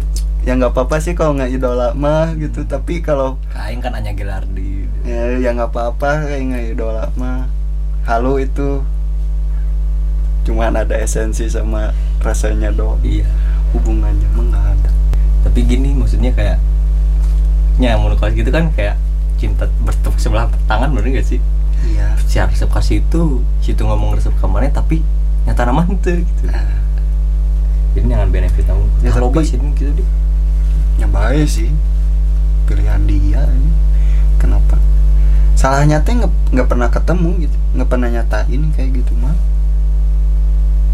Ya nggak apa-apa sih kalau nggak idola mah gitu. Tapi kalau Kain kan hanya gelar di ya ya nggak apa-apa kayak nggak idola mah. Halu itu cuman ada esensi sama rasanya doang. Iya Hubungannya nggak ada. Tapi gini maksudnya kayak Ya menurut kau gitu kan kayak cinta bertepuk sebelah tangan bener gak sih? Iya. Si resep kasih itu situ ngomong resep kamarnya tapi nyata nama itu gitu Nah, Jadi jangan benefit kamu Ya, Kalau sih gitu deh ya baik sih pilihan dia ini. Kenapa? Salahnya teh nggak pernah ketemu gitu, nggak pernah nyatain kayak gitu mah.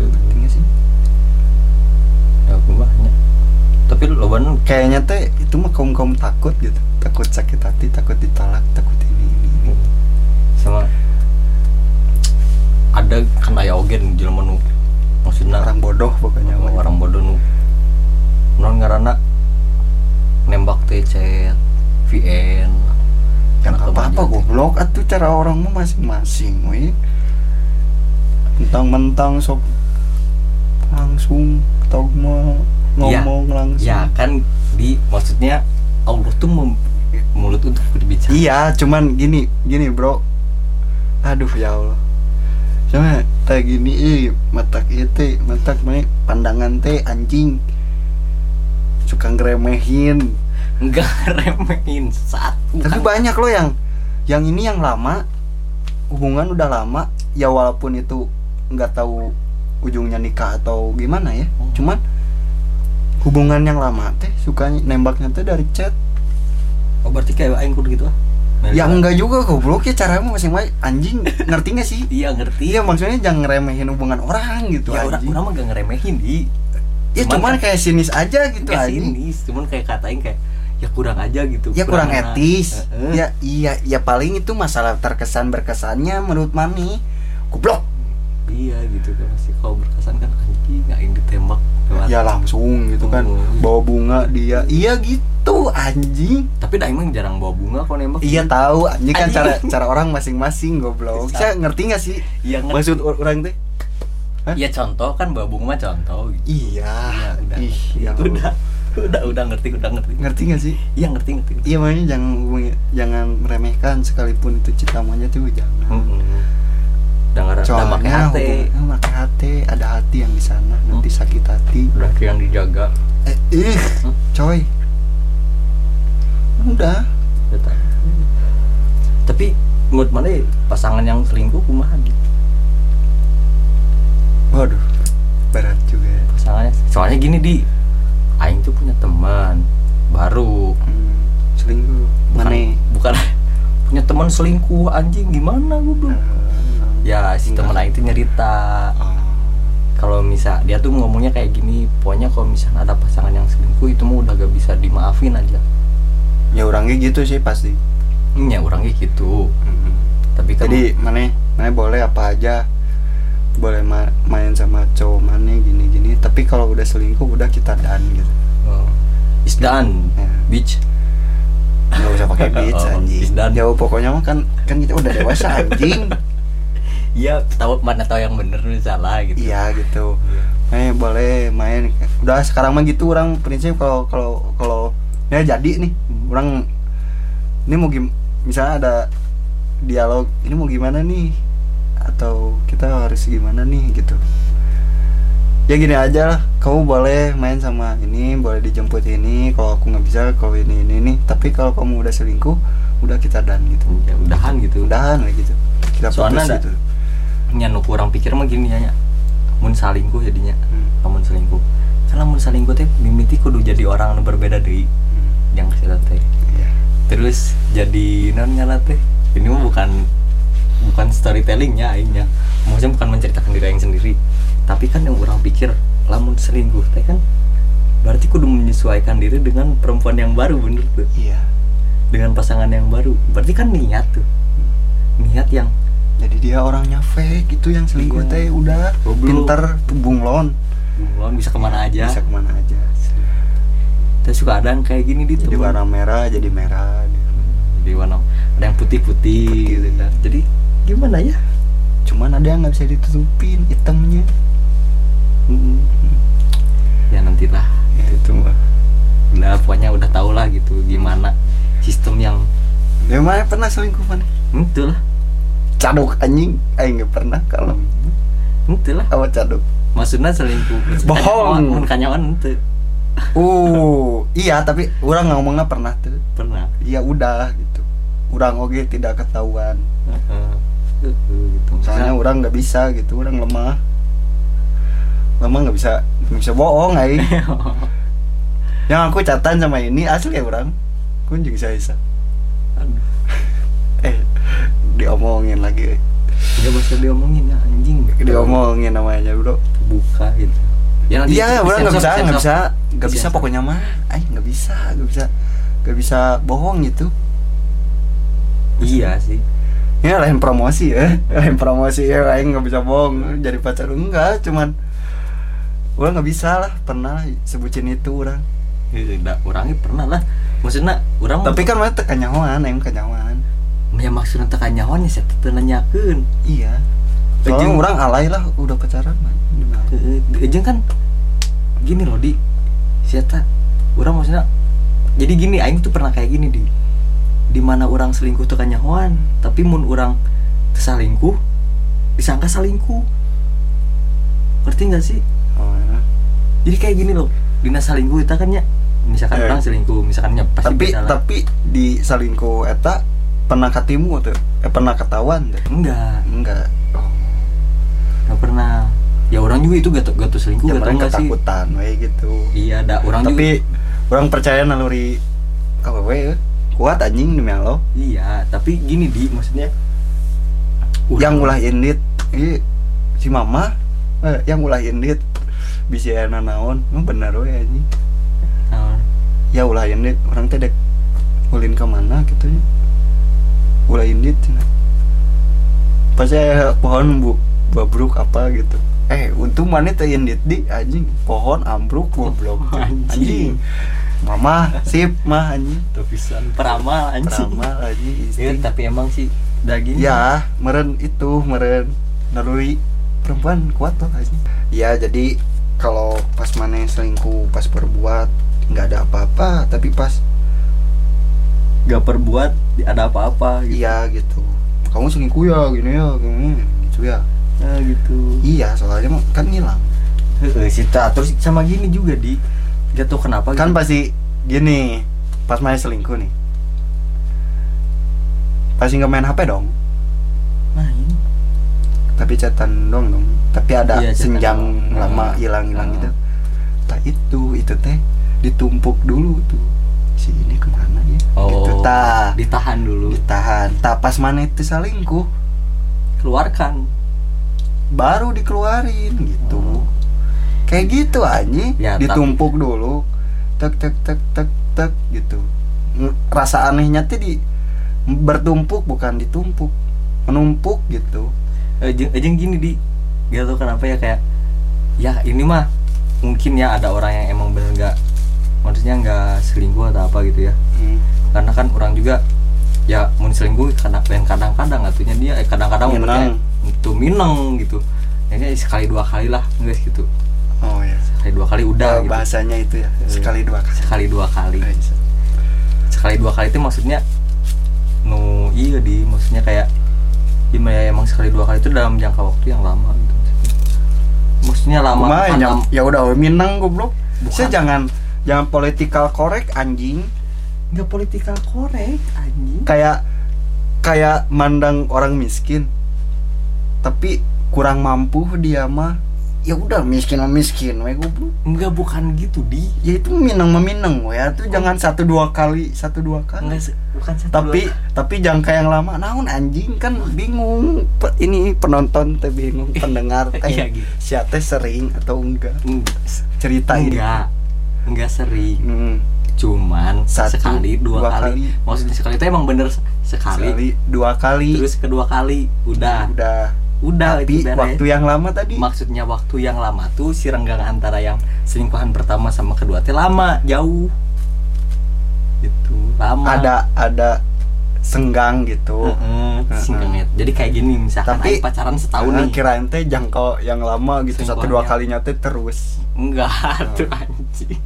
Ngerti nggak sih? Ya aku banyak Tapi lo ban kayaknya teh itu mah kaum kaum takut gitu. Takut sakit hati takut ditolak takut ini ini, ini. sama ada kan aya oge nu jelema nu maksudna orang bodoh pokoknya orang, orang bodoh nu. Non ngaranna? Nembak teh chat VN Kan atau apa apa goblok. Atuh cara orang mah masing-masing we mentang-mentang sok langsung tau mah ngomong langsung. Ya kan di maksudnya Allah tuh mem- mulut untuk berbicara. Iya cuman gini gini bro. Aduh ya Allah. Cuma kayak gini eh matak teh matak mah pandangan teh anjing. Suka ngeremehin. Enggak remehin satu tapi banyak loh yang yang ini yang lama. Hubungan udah lama. Ya walaupun itu nggak tahu ujungnya nikah atau gimana ya. Hmm. cuman hubungan yang lama teh suka nembaknya teh dari chat. Oh berarti kayak aing kudu gitu ah? Ya enggak juga goblok ya caranya masing-masing. Anjing ngerti gak sih? [laughs] Iya ngerti. Iya maksudnya jangan ngeremehin hubungan orang gitu ya orang orang mah gak ngeremehin di. Ya cuman cuman kayak sinis aja gitu kayak sinis cuman kayak katain kayak ya kurang aja gitu ya kurang enak. etis. Heeh. ya iya ya paling itu masalah terkesan berkesannya menurut mami. Goblok iya gitu kan masih kalau berkesan kan anjing nggak yang ditembak lewat. ya langsung gitu kan Oh. bawa bunga dia iya gitu anjing tapi dah emang jarang bawa bunga kalau nembak iya tahu anjing kan Anjing. cara cara orang masing-masing goblok saya ngerti gak sih iya ngerti. maksud or- orang teh Hah? Iya contoh kan bawa bunga mah contoh gitu. iya Iya, udah. ih ya udah, udah, udah ngerti, udah ngerti. ngerti gak sih Iya ngerti, ngerti. iya makanya jangan jangan meremehkan sekalipun itu cinta monyet itu jangan Hmm. Soalnya pakai hati, pakai hati ada hati yang di sana nanti Hmm. sakit hati kayak yang dijaga. eh ih Hmm. coy udah tahu. Tapi menurut mana ya, pasangan yang selingkuh kumaha gitu? waduh berat juga ya Pasangannya, soalnya gini di, Aing tuh punya teman baru, hmm, selingkuh mana bukan [laughs] punya teman selingkuh anjing gimana gue belum? Ya si teman Aing tuh nyerita. Oh. kalau misal dia tuh ngomongnya kayak gini pokoknya kalau misalnya ada pasangan yang selingkuh itu mah udah gak bisa dimaafin aja. Ya orangnya gitu sih pasti. Hmm, ya orangnya gitu. Tapi kan jadi mana mana boleh apa aja. Boleh ma- main sama cowok mana gini gini tapi kalau udah selingkuh udah kita dan gitu. Oh, is done Ya. bitch. Nggak usah pakai [laughs] beach Oh, anjing. jauh pokoknya mah kan kan kita udah dewasa anjing [laughs] iya tahu mana tahu yang bener nih salah gitu. Iya gitu. Iya. eh boleh main. Udah sekarang mah gitu orang. Prinsip kalau kalau kalau ya jadi nih. Orang ini mau gim misalnya ada dialog ini mau gimana nih? Atau kita harus gimana nih gitu. Ya gini aja lah. Kamu boleh main sama ini boleh dijemput ini. Kalau aku nggak bisa kalau ini ini nih tapi kalau kamu udah selingkuh udah kita dan gitu. Ya udahan gitu. Udahan kayak gitu. Kita Soalnya putus ada- gitu nya nu kurang pikir mah gini ya mun salingkuh jadinya Hmm. lamun selingkuh. Karena mun salingkuh teh mimiti kudu jadi orang nu berbeda deui. Hmm. yang kita teh. Iya. terus jadi non nyala teh ini mah bukan bukan storytellingnya aingnya maksudnya bukan menceritakan diri aing sendiri. Tapi kan yang orang pikir lamun selingkuh teh kan berarti kudu menyesuaikan diri dengan perempuan yang baru bener tuh. Iya. Dengan pasangan yang baru. Berarti kan niat tuh. Niat yang jadi dia orangnya fake itu yang selingkuh Iya. teh udah Goblok. pinter bunglon. Bunglon bisa ke mana aja. Bisa ke mana aja terus suka ada yang kayak gini di jadi warna merah jadi merah gitu. jadi warna ada yang putih-putih Putih. gitu kan. Jadi gimana ya? Cuman ada yang nggak bisa ditutupin hitamnya. Hmm. ya nantilah. Ya, itu mah. udah pokoknya udah tau lah gitu gimana sistem yang ya mana pernah selingkuh mana Hmm, itu lah caduk anjing. Aing nggak pernah kalau. Itu lah. Apa caduk? Maksudnya selingkuh. Bohong. mun kanyawan itu uh iya tapi orang ngomongnya pernah tuh. Pernah. Ya udah gitu. Orang oke tidak ketahuan. Heeh. Gitu. Soalnya orang nggak bisa gitu. Orang lemah. Lemah nggak bisa bisa bohong aing [laughs] yang aku catatan sama ini asli ya orang. Kunjung saya bisa Aduh, [laughs] eh diomongin lagi. Nggak bisa diomongin ya anjing. Diomongin namanya bro. Buka gitu. Ya nanti iya nggak disensor, bisa nggak disensor. bisa. Nggak bisa Disensor. pokoknya mah. Ay nggak bisa nggak bisa. Nggak bisa bohong gitu. Iya sih. Ya lain promosi ya. [laughs] Lain promosi ya lain nggak bisa bohong. Jadi pacar enggak cuman orang nggak bisa lah. Pernah sebutin itu orang. Tidak, orangnya pernah lah. Maksudnya orang tapi kan mana tekanyawan yang kenyawan ya maksudnya tekan nyawan ya saya tetep nanyakeun iya. Soalnya Ejeng- orang alay lah udah pacaran mah. Gimana? Heeh, Ejeng kan gini loh di. Siapa? Orang maksudnya jadi gini aing tuh pernah kayak gini di. Di mana orang selingkuh tuh kan nyahoan tapi mun orang selingkuh disangka selingkuh ngerti nggak sih? Oh ya. jadi kayak gini loh dina selingkuh itu kan ya misalkan Eh. orang selingkuh misalkan ya pasti tapi tapi di salingku eta pernah katimu tuh? Eh pernah ketahuan deh? Enggak. Enggak. Oh nggak pernah. Ya orang juga itu gak gak tuh selingkuh ya gak sih? ketakutan we gitu. Iya ada orang tapi juga orang percaya naluri apa we kuat anjing demi Allah. Iya tapi gini di maksudnya yang ulah indit ini si mama eh, yang ulah indit bisa ana naon. Emang bener we anjing. Nah, ya ulah indit orang teh dek ulin ke mana gitu ya indit cenah. pas saya pohon bu babruk apa gitu. Eh untung mana teh indit di anjing. Pohon ambruk goblok. [laughs] Anjing. anjing. Mama sip mah anjing. Tepisan. Peramal anjing. Ramal anjing Iya, insting. tapi emang sih daging. Ya meren itu meren naluri perempuan kuat tuh anjing. Ya jadi kalau pas mana selingkuh pas berbuat nggak ada apa-apa. Tapi pas gak perbuat ada apa-apa gitu. iya gitu. Kamu selingkuh ya gini ya gini gitu ya. Nah, gitu. Iya soalnya kan ngilang. Sita terus sama gini juga di. Gak tau kenapa kan gitu. pasti gini pas main selingkuh nih. Pasti nggak main HP dong. Main. Tapi catatan dong dong. Tapi ada Iya, senjang lama hilang hilang Ah. gitu. Tak itu itu teh ditumpuk dulu tuh. Si ini ke mana oh gitu tah ditahan dulu. Ditahan. Tak pas mana itu selingkuh. Keluarkan. Baru dikeluarin gitu. Oh. kayak gitu anjing. Ya, ditumpuk dulu. Tek tek tek tek tek gitu. Rasa anehnya tuh di bertumpuk bukan ditumpuk. Menumpuk gitu. Ejeng, ejeng gini di. Gak tau kenapa ya kayak ya ini mah mungkin ya ada orang yang emang bener gak maksudnya nggak selingkuh atau apa gitu ya. Hmm. Karena kan orang juga ya mau selingkuh kadang dan kadang-kadang atunya dia eh, kadang-kadang Minang. itu mineng gitu. Ini sekali dua kali lah guys gitu. Oh ya sekali dua kali udah Oh, gitu. bahasanya itu ya Eh. sekali dua kali. sekali dua kali. Eh, bisa. sekali dua kali itu maksudnya nu iya di maksudnya kayak gimana ya emang sekali dua kali itu dalam jangka waktu yang lama gitu. Maksudnya lama ya, ya udah minang goblok. Saya jangan jangan political correct anjing nggak political correct anjing. Kayak kayak mandang orang miskin. Tapi kurang mampu dia mah. Ya udah miskin mah miskin we goblok. Nggak bukan gitu di. Ya itu minang meminang we. Ya tuh jangan satu dua kali satu dua kali. Nggak se- bukan satu tapi dua- tapi jangka yang lama naon anjing? Kan bingung. Ini penonton teh bingung [laughs] pendengar teh. Iya, gitu. siapa teh sering atau enggak? Enggak. cerita ini enggak. Enggak sering. Hmm, cuman Satu, sekali dua, dua kali. kali. maksudnya sekali itu emang bener sekali, sekali dua kali. Terus kedua kali udah. Udah. Udah tapi itu beres. waktu yang lama tadi. Maksudnya waktu yang lama tuh si renggang antara yang selingkuhan pertama sama kedua teh lama jauh. Itu lama. Ada ada senggang gitu. Heeh, Heeh. singgungnya. jadi kayak gini misalkan Tapi, pacaran setahun nih. kirain teh jangka yang lama gitu satu dua kalinya teh terus. Enggak [laughs] tuh anjing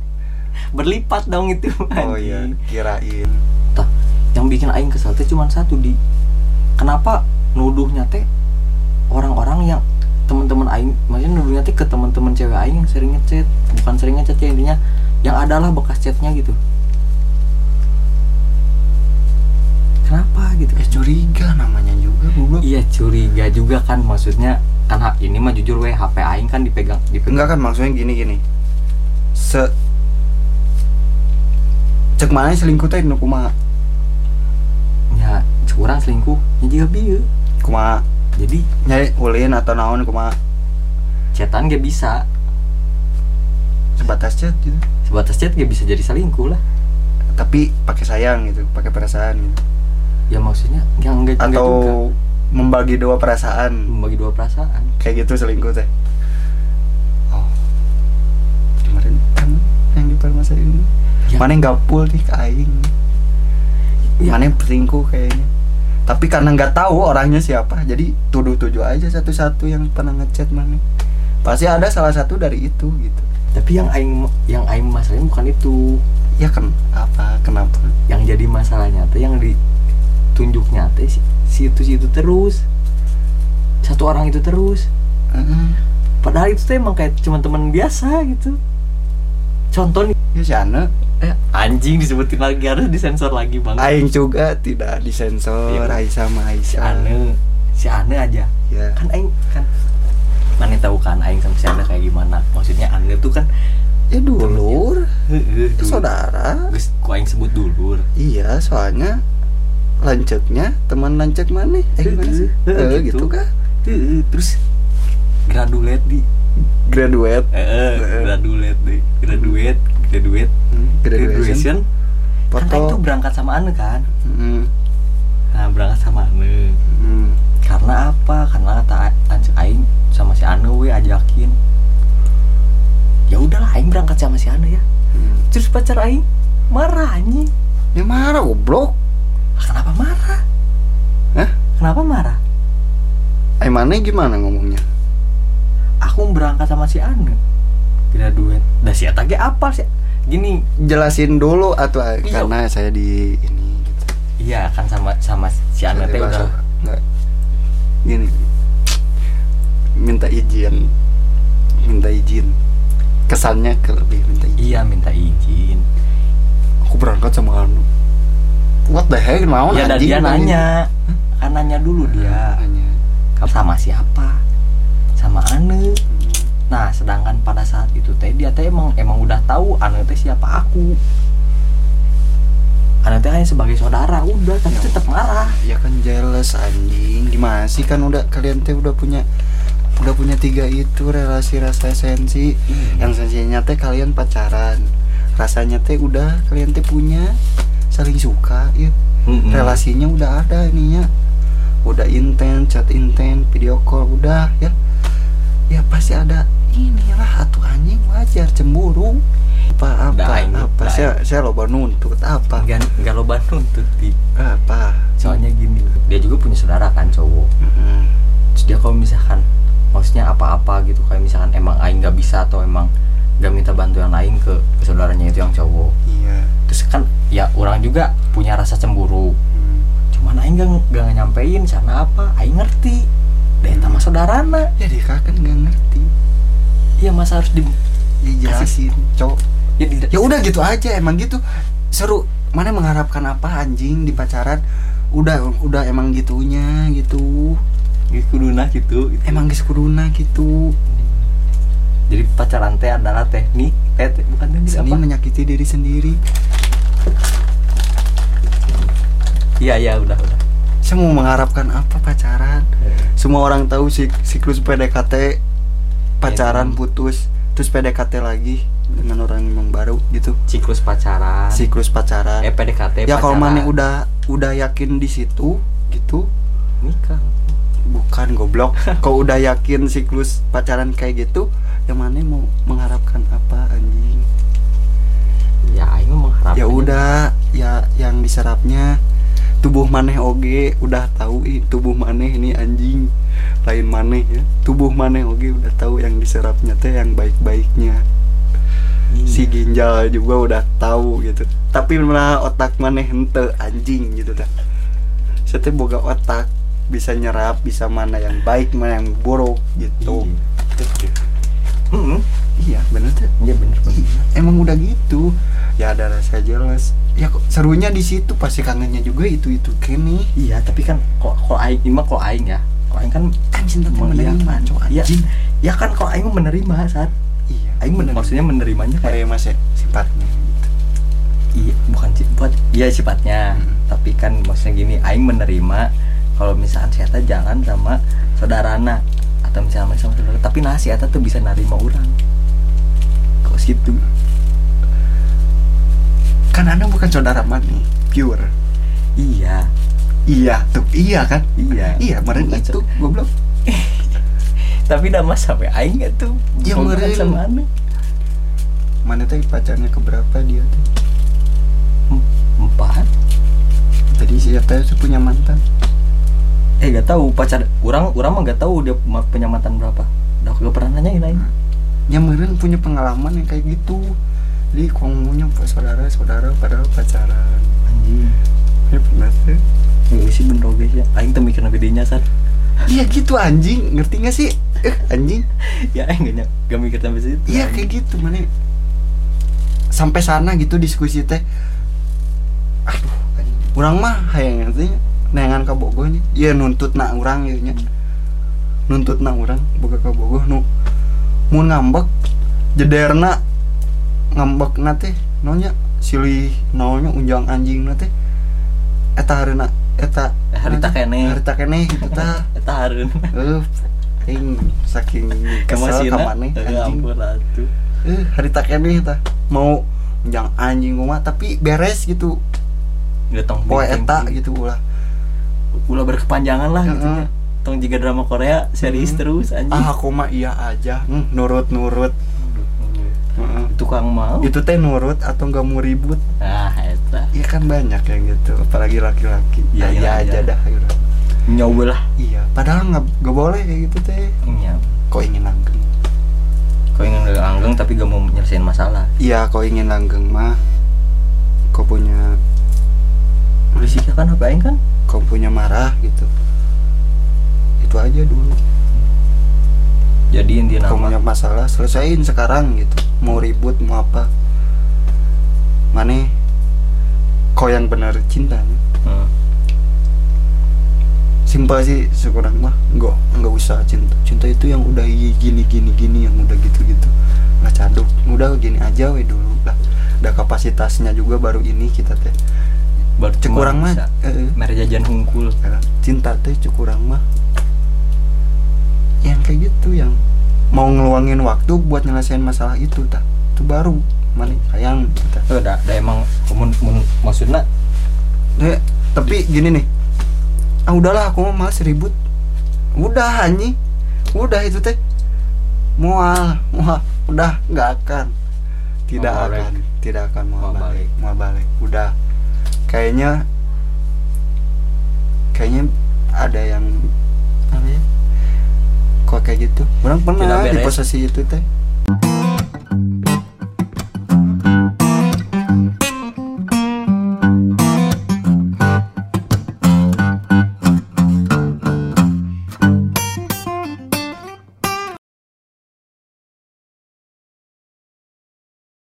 berlipat dong itu oh iya anjing. kirain. Tah, yang bikin aing kesel teh cuma satu di. Kenapa nuduhnya teh orang-orang yang teman-teman aing maksudnya nuduhnya teh ke teman-teman cewek aing yang sering ngechat bukan sering ngechat ya intinya yang adalah bekas chatnya gitu. Kenapa gitu? Eh curiga namanya juga goblok. Iya curiga juga kan maksudnya kan hak ini mah jujur weh HP aing kan dipegang dipegang. Enggak kan maksudnya gini gini se cek mana selingkuh teh nu kumaha? Ya curang selingkuh ya juga bieu kumaha? Jadi nyari ulin atau naon kumaha? chatan gak bisa. Sebatas chat gitu. Sebatas chat gak bisa jadi selingkuh lah. Tapi pakai sayang gitu pakai perasaan gitu. Ya maksudnya yang enggak atau juga. membagi dua perasaan. Membagi dua perasaan. Kayak gitu selingkuh teh. Oh. Kemarin kan yang di permasalahan ini. Mana yang gapul nih ke aing. Ya. mana yang selingkuh kayaknya. Tapi karena nggak tahu orangnya siapa jadi tuduh tuduh aja satu-satu yang pernah ngechat mana. Pasti ada salah satu dari itu gitu. Tapi yang aing yang aing masalahnya bukan itu. Ya kan apa kenapa? Yang jadi masalahnya teh yang ditunjuknya teh si, si itu si itu terus. Satu orang itu terus. Heeh. padahal itu tuh emang kayak cuma teman biasa gitu. Contoh nih. Ya si Ane eh, anjing disebutin lagi harus disensor lagi bang. Aing juga tidak disensor. Iya. Aisyah sama si Aisyah Ane. Si Ane aja. Ya kan aing kan. Mana tahu kan aing sama si Ane kayak gimana. Maksudnya Ane tuh kan ya dulur. Dulu. saudara. Terus ku aing sebut dulur? Iya soalnya lancetnya teman lancet mana? Eh gimana sih? eh, gitu. gitu kah? Terus graduate di. Graduate. Eh graduate deh graduate graduate Hmm, graduation. kan aing tuh foto berangkat sama Ane kan? Hmm, nah berangkat sama Ane hmm. karena apa? Karena Ance aing sama si Ane we ajakin. Ya udahlah aing berangkat sama si Ane ya. Hmm. terus pacar aing marah anjing. Ya marah goblok. Kenapa marah? Hah? kenapa marah? Eh mana gimana ngomongnya? Aku berangkat sama si Ane graduate dah si Eta ge apa sih? Gini. Jelasin dulu atau Iya. karena saya di ini gitu. Iya kan sama sama si Ane teh udah. Nggak. gini. Minta izin. Minta izin. Kesannya ke lebih minta izin. Iya minta izin. Aku berangkat sama Anu. What the heck mau ya dan dia nanya. Kan nanya dulu dia. Nanya. Sama siapa? Sama Ane nah sedangkan pada saat itu teh dia teh emang emang udah tahu Ane teh siapa aku. Ane teh hanya sebagai saudara udah tapi Ya. tetap marah. Ya kan jealous anjing. Gimana sih? Kan udah kalian teh udah punya udah punya tiga itu relasi rasa sensi yang sensinya teh kalian pacaran. Rasanya teh udah kalian teh punya saling suka ya Mm-mm. relasinya udah ada ininya. Udah intens chat intens video call udah ya. Ya pasti ada inilah atuh anjing wajar cemburu. Apa apa Dah, ini, apa dah, saya saya loba nuntut apa? Enggak enggak lo tuh di apa? Soalnya gini dia juga punya saudara kan cowok. Mm-mm. terus dia kalau misalkan maksudnya apa-apa gitu kayak misalkan emang aing nggak bisa atau emang nggak minta bantuan lain ke, ke saudaranya itu yang cowok. Iya. Terus kan ya orang juga punya rasa cemburu. Hmm. cuman aing gak, gak nyampein karena apa? Aing ngerti. Deh sama saudarana. Jadi kakak nggak ngerti iya masa harus di ya jelasin cowok. Ya, di- ya udah gitu aja emang gitu. Seru. Mana mengharapkan apa anjing di pacaran? Udah udah emang gitunya gitu. Gitu kuduna gitu, gitu. emang geus kuduna gitu. Jadi pacaran teh adalah teknik eh te- bukan teknik seni apa? menyakiti diri sendiri. Iya iya udah udah. Saya mau mengharapkan apa pacaran? Semua orang tahu sik siklus PDKT pacaran Emang. putus terus PDKT lagi dengan orang yang baru gitu. Siklus pacaran. Siklus pacaran. Eh PDKT ya kalau mana udah udah yakin di situ gitu. Nikah. Bukan goblok. [laughs] Kalau udah yakin siklus pacaran kayak gitu yang mana mau mengharapkan apa anjing? Ya mah mengharapkan. Ya udah ya yang diserapnya tubuh maneh oge udah tahu ih tubuh maneh ini anjing. Lain maneh ya. Tubuh maneh oge udah tahu yang diserapnya teh yang baik-baiknya. Iya. si ginjal juga udah tahu gitu. Tapi malah otak maneh ente anjing gitu dah saya teh boga otak bisa nyerap bisa mana yang baik mana yang buruk gitu. Iya. Mm-mm. Iya bener. Tuh Iya bener bener. Iya, emang udah gitu. Ya ada rasa jelas ya kok serunya di situ pasti kangennya juga itu itu kene Iya tapi kan kok kok aing ini mah kok aing ya. Kok aing kan kan cinta iya, menerima kan. cowok Iya. ya kan kok aing menerima saat iya. Aing men- maksudnya menerimanya kayak mas sifatnya gitu. Iya bukan sifat iya sifatnya. Hmm. tapi kan maksudnya gini aing menerima kalau misalkan saya jalan sama saudarana atau misalnya sama saudara tapi nah si Eta tuh bisa nerima orang kok situ kan anda bukan saudara mani pure. Iya. Iya tuh iya kan? Iya. Iya meren Bukan itu sa- goblok. [laughs] Tapi nama sampai aing gak tuh? Ya, meren. sama ane mana teh pacarnya keberapa dia tuh? Em- empat. Tadi siapa tuh punya mantan? Eh gak tahu pacar orang orang mah gak tahu dia punya mantan berapa. Udah gak pernah nanyain aing nyamperin punya pengalaman yang kayak gitu. Jadi pas saudara saudara padahal pacaran anjing. Ya benar tuh Enggak sih bener guys ya. Aing tuh mikirna gedenya san iya gitu anjing. Ngerti gak sih? Eh anjing. Ya aing gak, gak mikir sampai situ iya kayak gitu mana sampai sana gitu diskusi teh. Aduh anjing. urang mah hayang ngerti nengan Bogor nya. Iya nuntut na urang ieu nya. Nuntut na urang boga ka Bogor nu mun ngambek jederna ngambek na teh nonya silih naonnya unjang anjing na teh. Eta harina eta Eh, harita kene. harita kene gitu tah [laughs] eta hareun eh aing saking kesel ka maneh Eh, anjing. eh hari tak kene tah mau unjang anjing mah tapi beres gitu. Poe eta gitu ulah. Ulah berkepanjangan lah gitu. Tong jika drama Korea series Heeh. terus anjing. Ah aku mah iya aja. Hmm, nurut nurut Heeh. tukang mau. Itu teh nurut atau nggak mau ribut? Ah eta. Iya kan banyak yang gitu apalagi laki-laki. Iya, iya iya iya aja aja. dah gitu. nyoba lah. Iya padahal nggak nggak boleh kayak gitu teh. Iya. Kau ingin langgeng. Kau ingin langgeng tapi gak mau nyelesain masalah. Iya kau ingin langgeng mah. Kau punya berisik kan apa kan? Kau punya marah gitu itu aja dulu. Jadi inti Kau nama. punya masalah selesaiin sekarang gitu. Mau ribut mau apa. Mana kau yang benar cintanya. Hmm. simpel sih sekurang mah. Nggak nggak usah cinta. Cinta itu yang udah gini gini gini yang udah gitu gitu lah caduk udah gini aja we dulu. Lah ada kapasitasnya juga baru ini kita teh. Baru cekurang mah bisa. eh, mere jajan hungkul. Eh, cinta teh cekurang mah yang kayak gitu yang mau ngeluangin waktu buat nyelesain masalah itu tak itu baru mana sayang kita Eh, da, da emang mun, mun, maksudnya? Eh, tapi gini nih. Ah udahlah aku mau males ribut. Udah anjing. Udah itu teh. Mual mual. Udah nggak akan. Tidak balik. akan tidak akan Mual balik. balik. mual balik. Udah. Kayaknya kayaknya ada yang apa ya kok kayak gitu? Orang pernah di posisi itu teh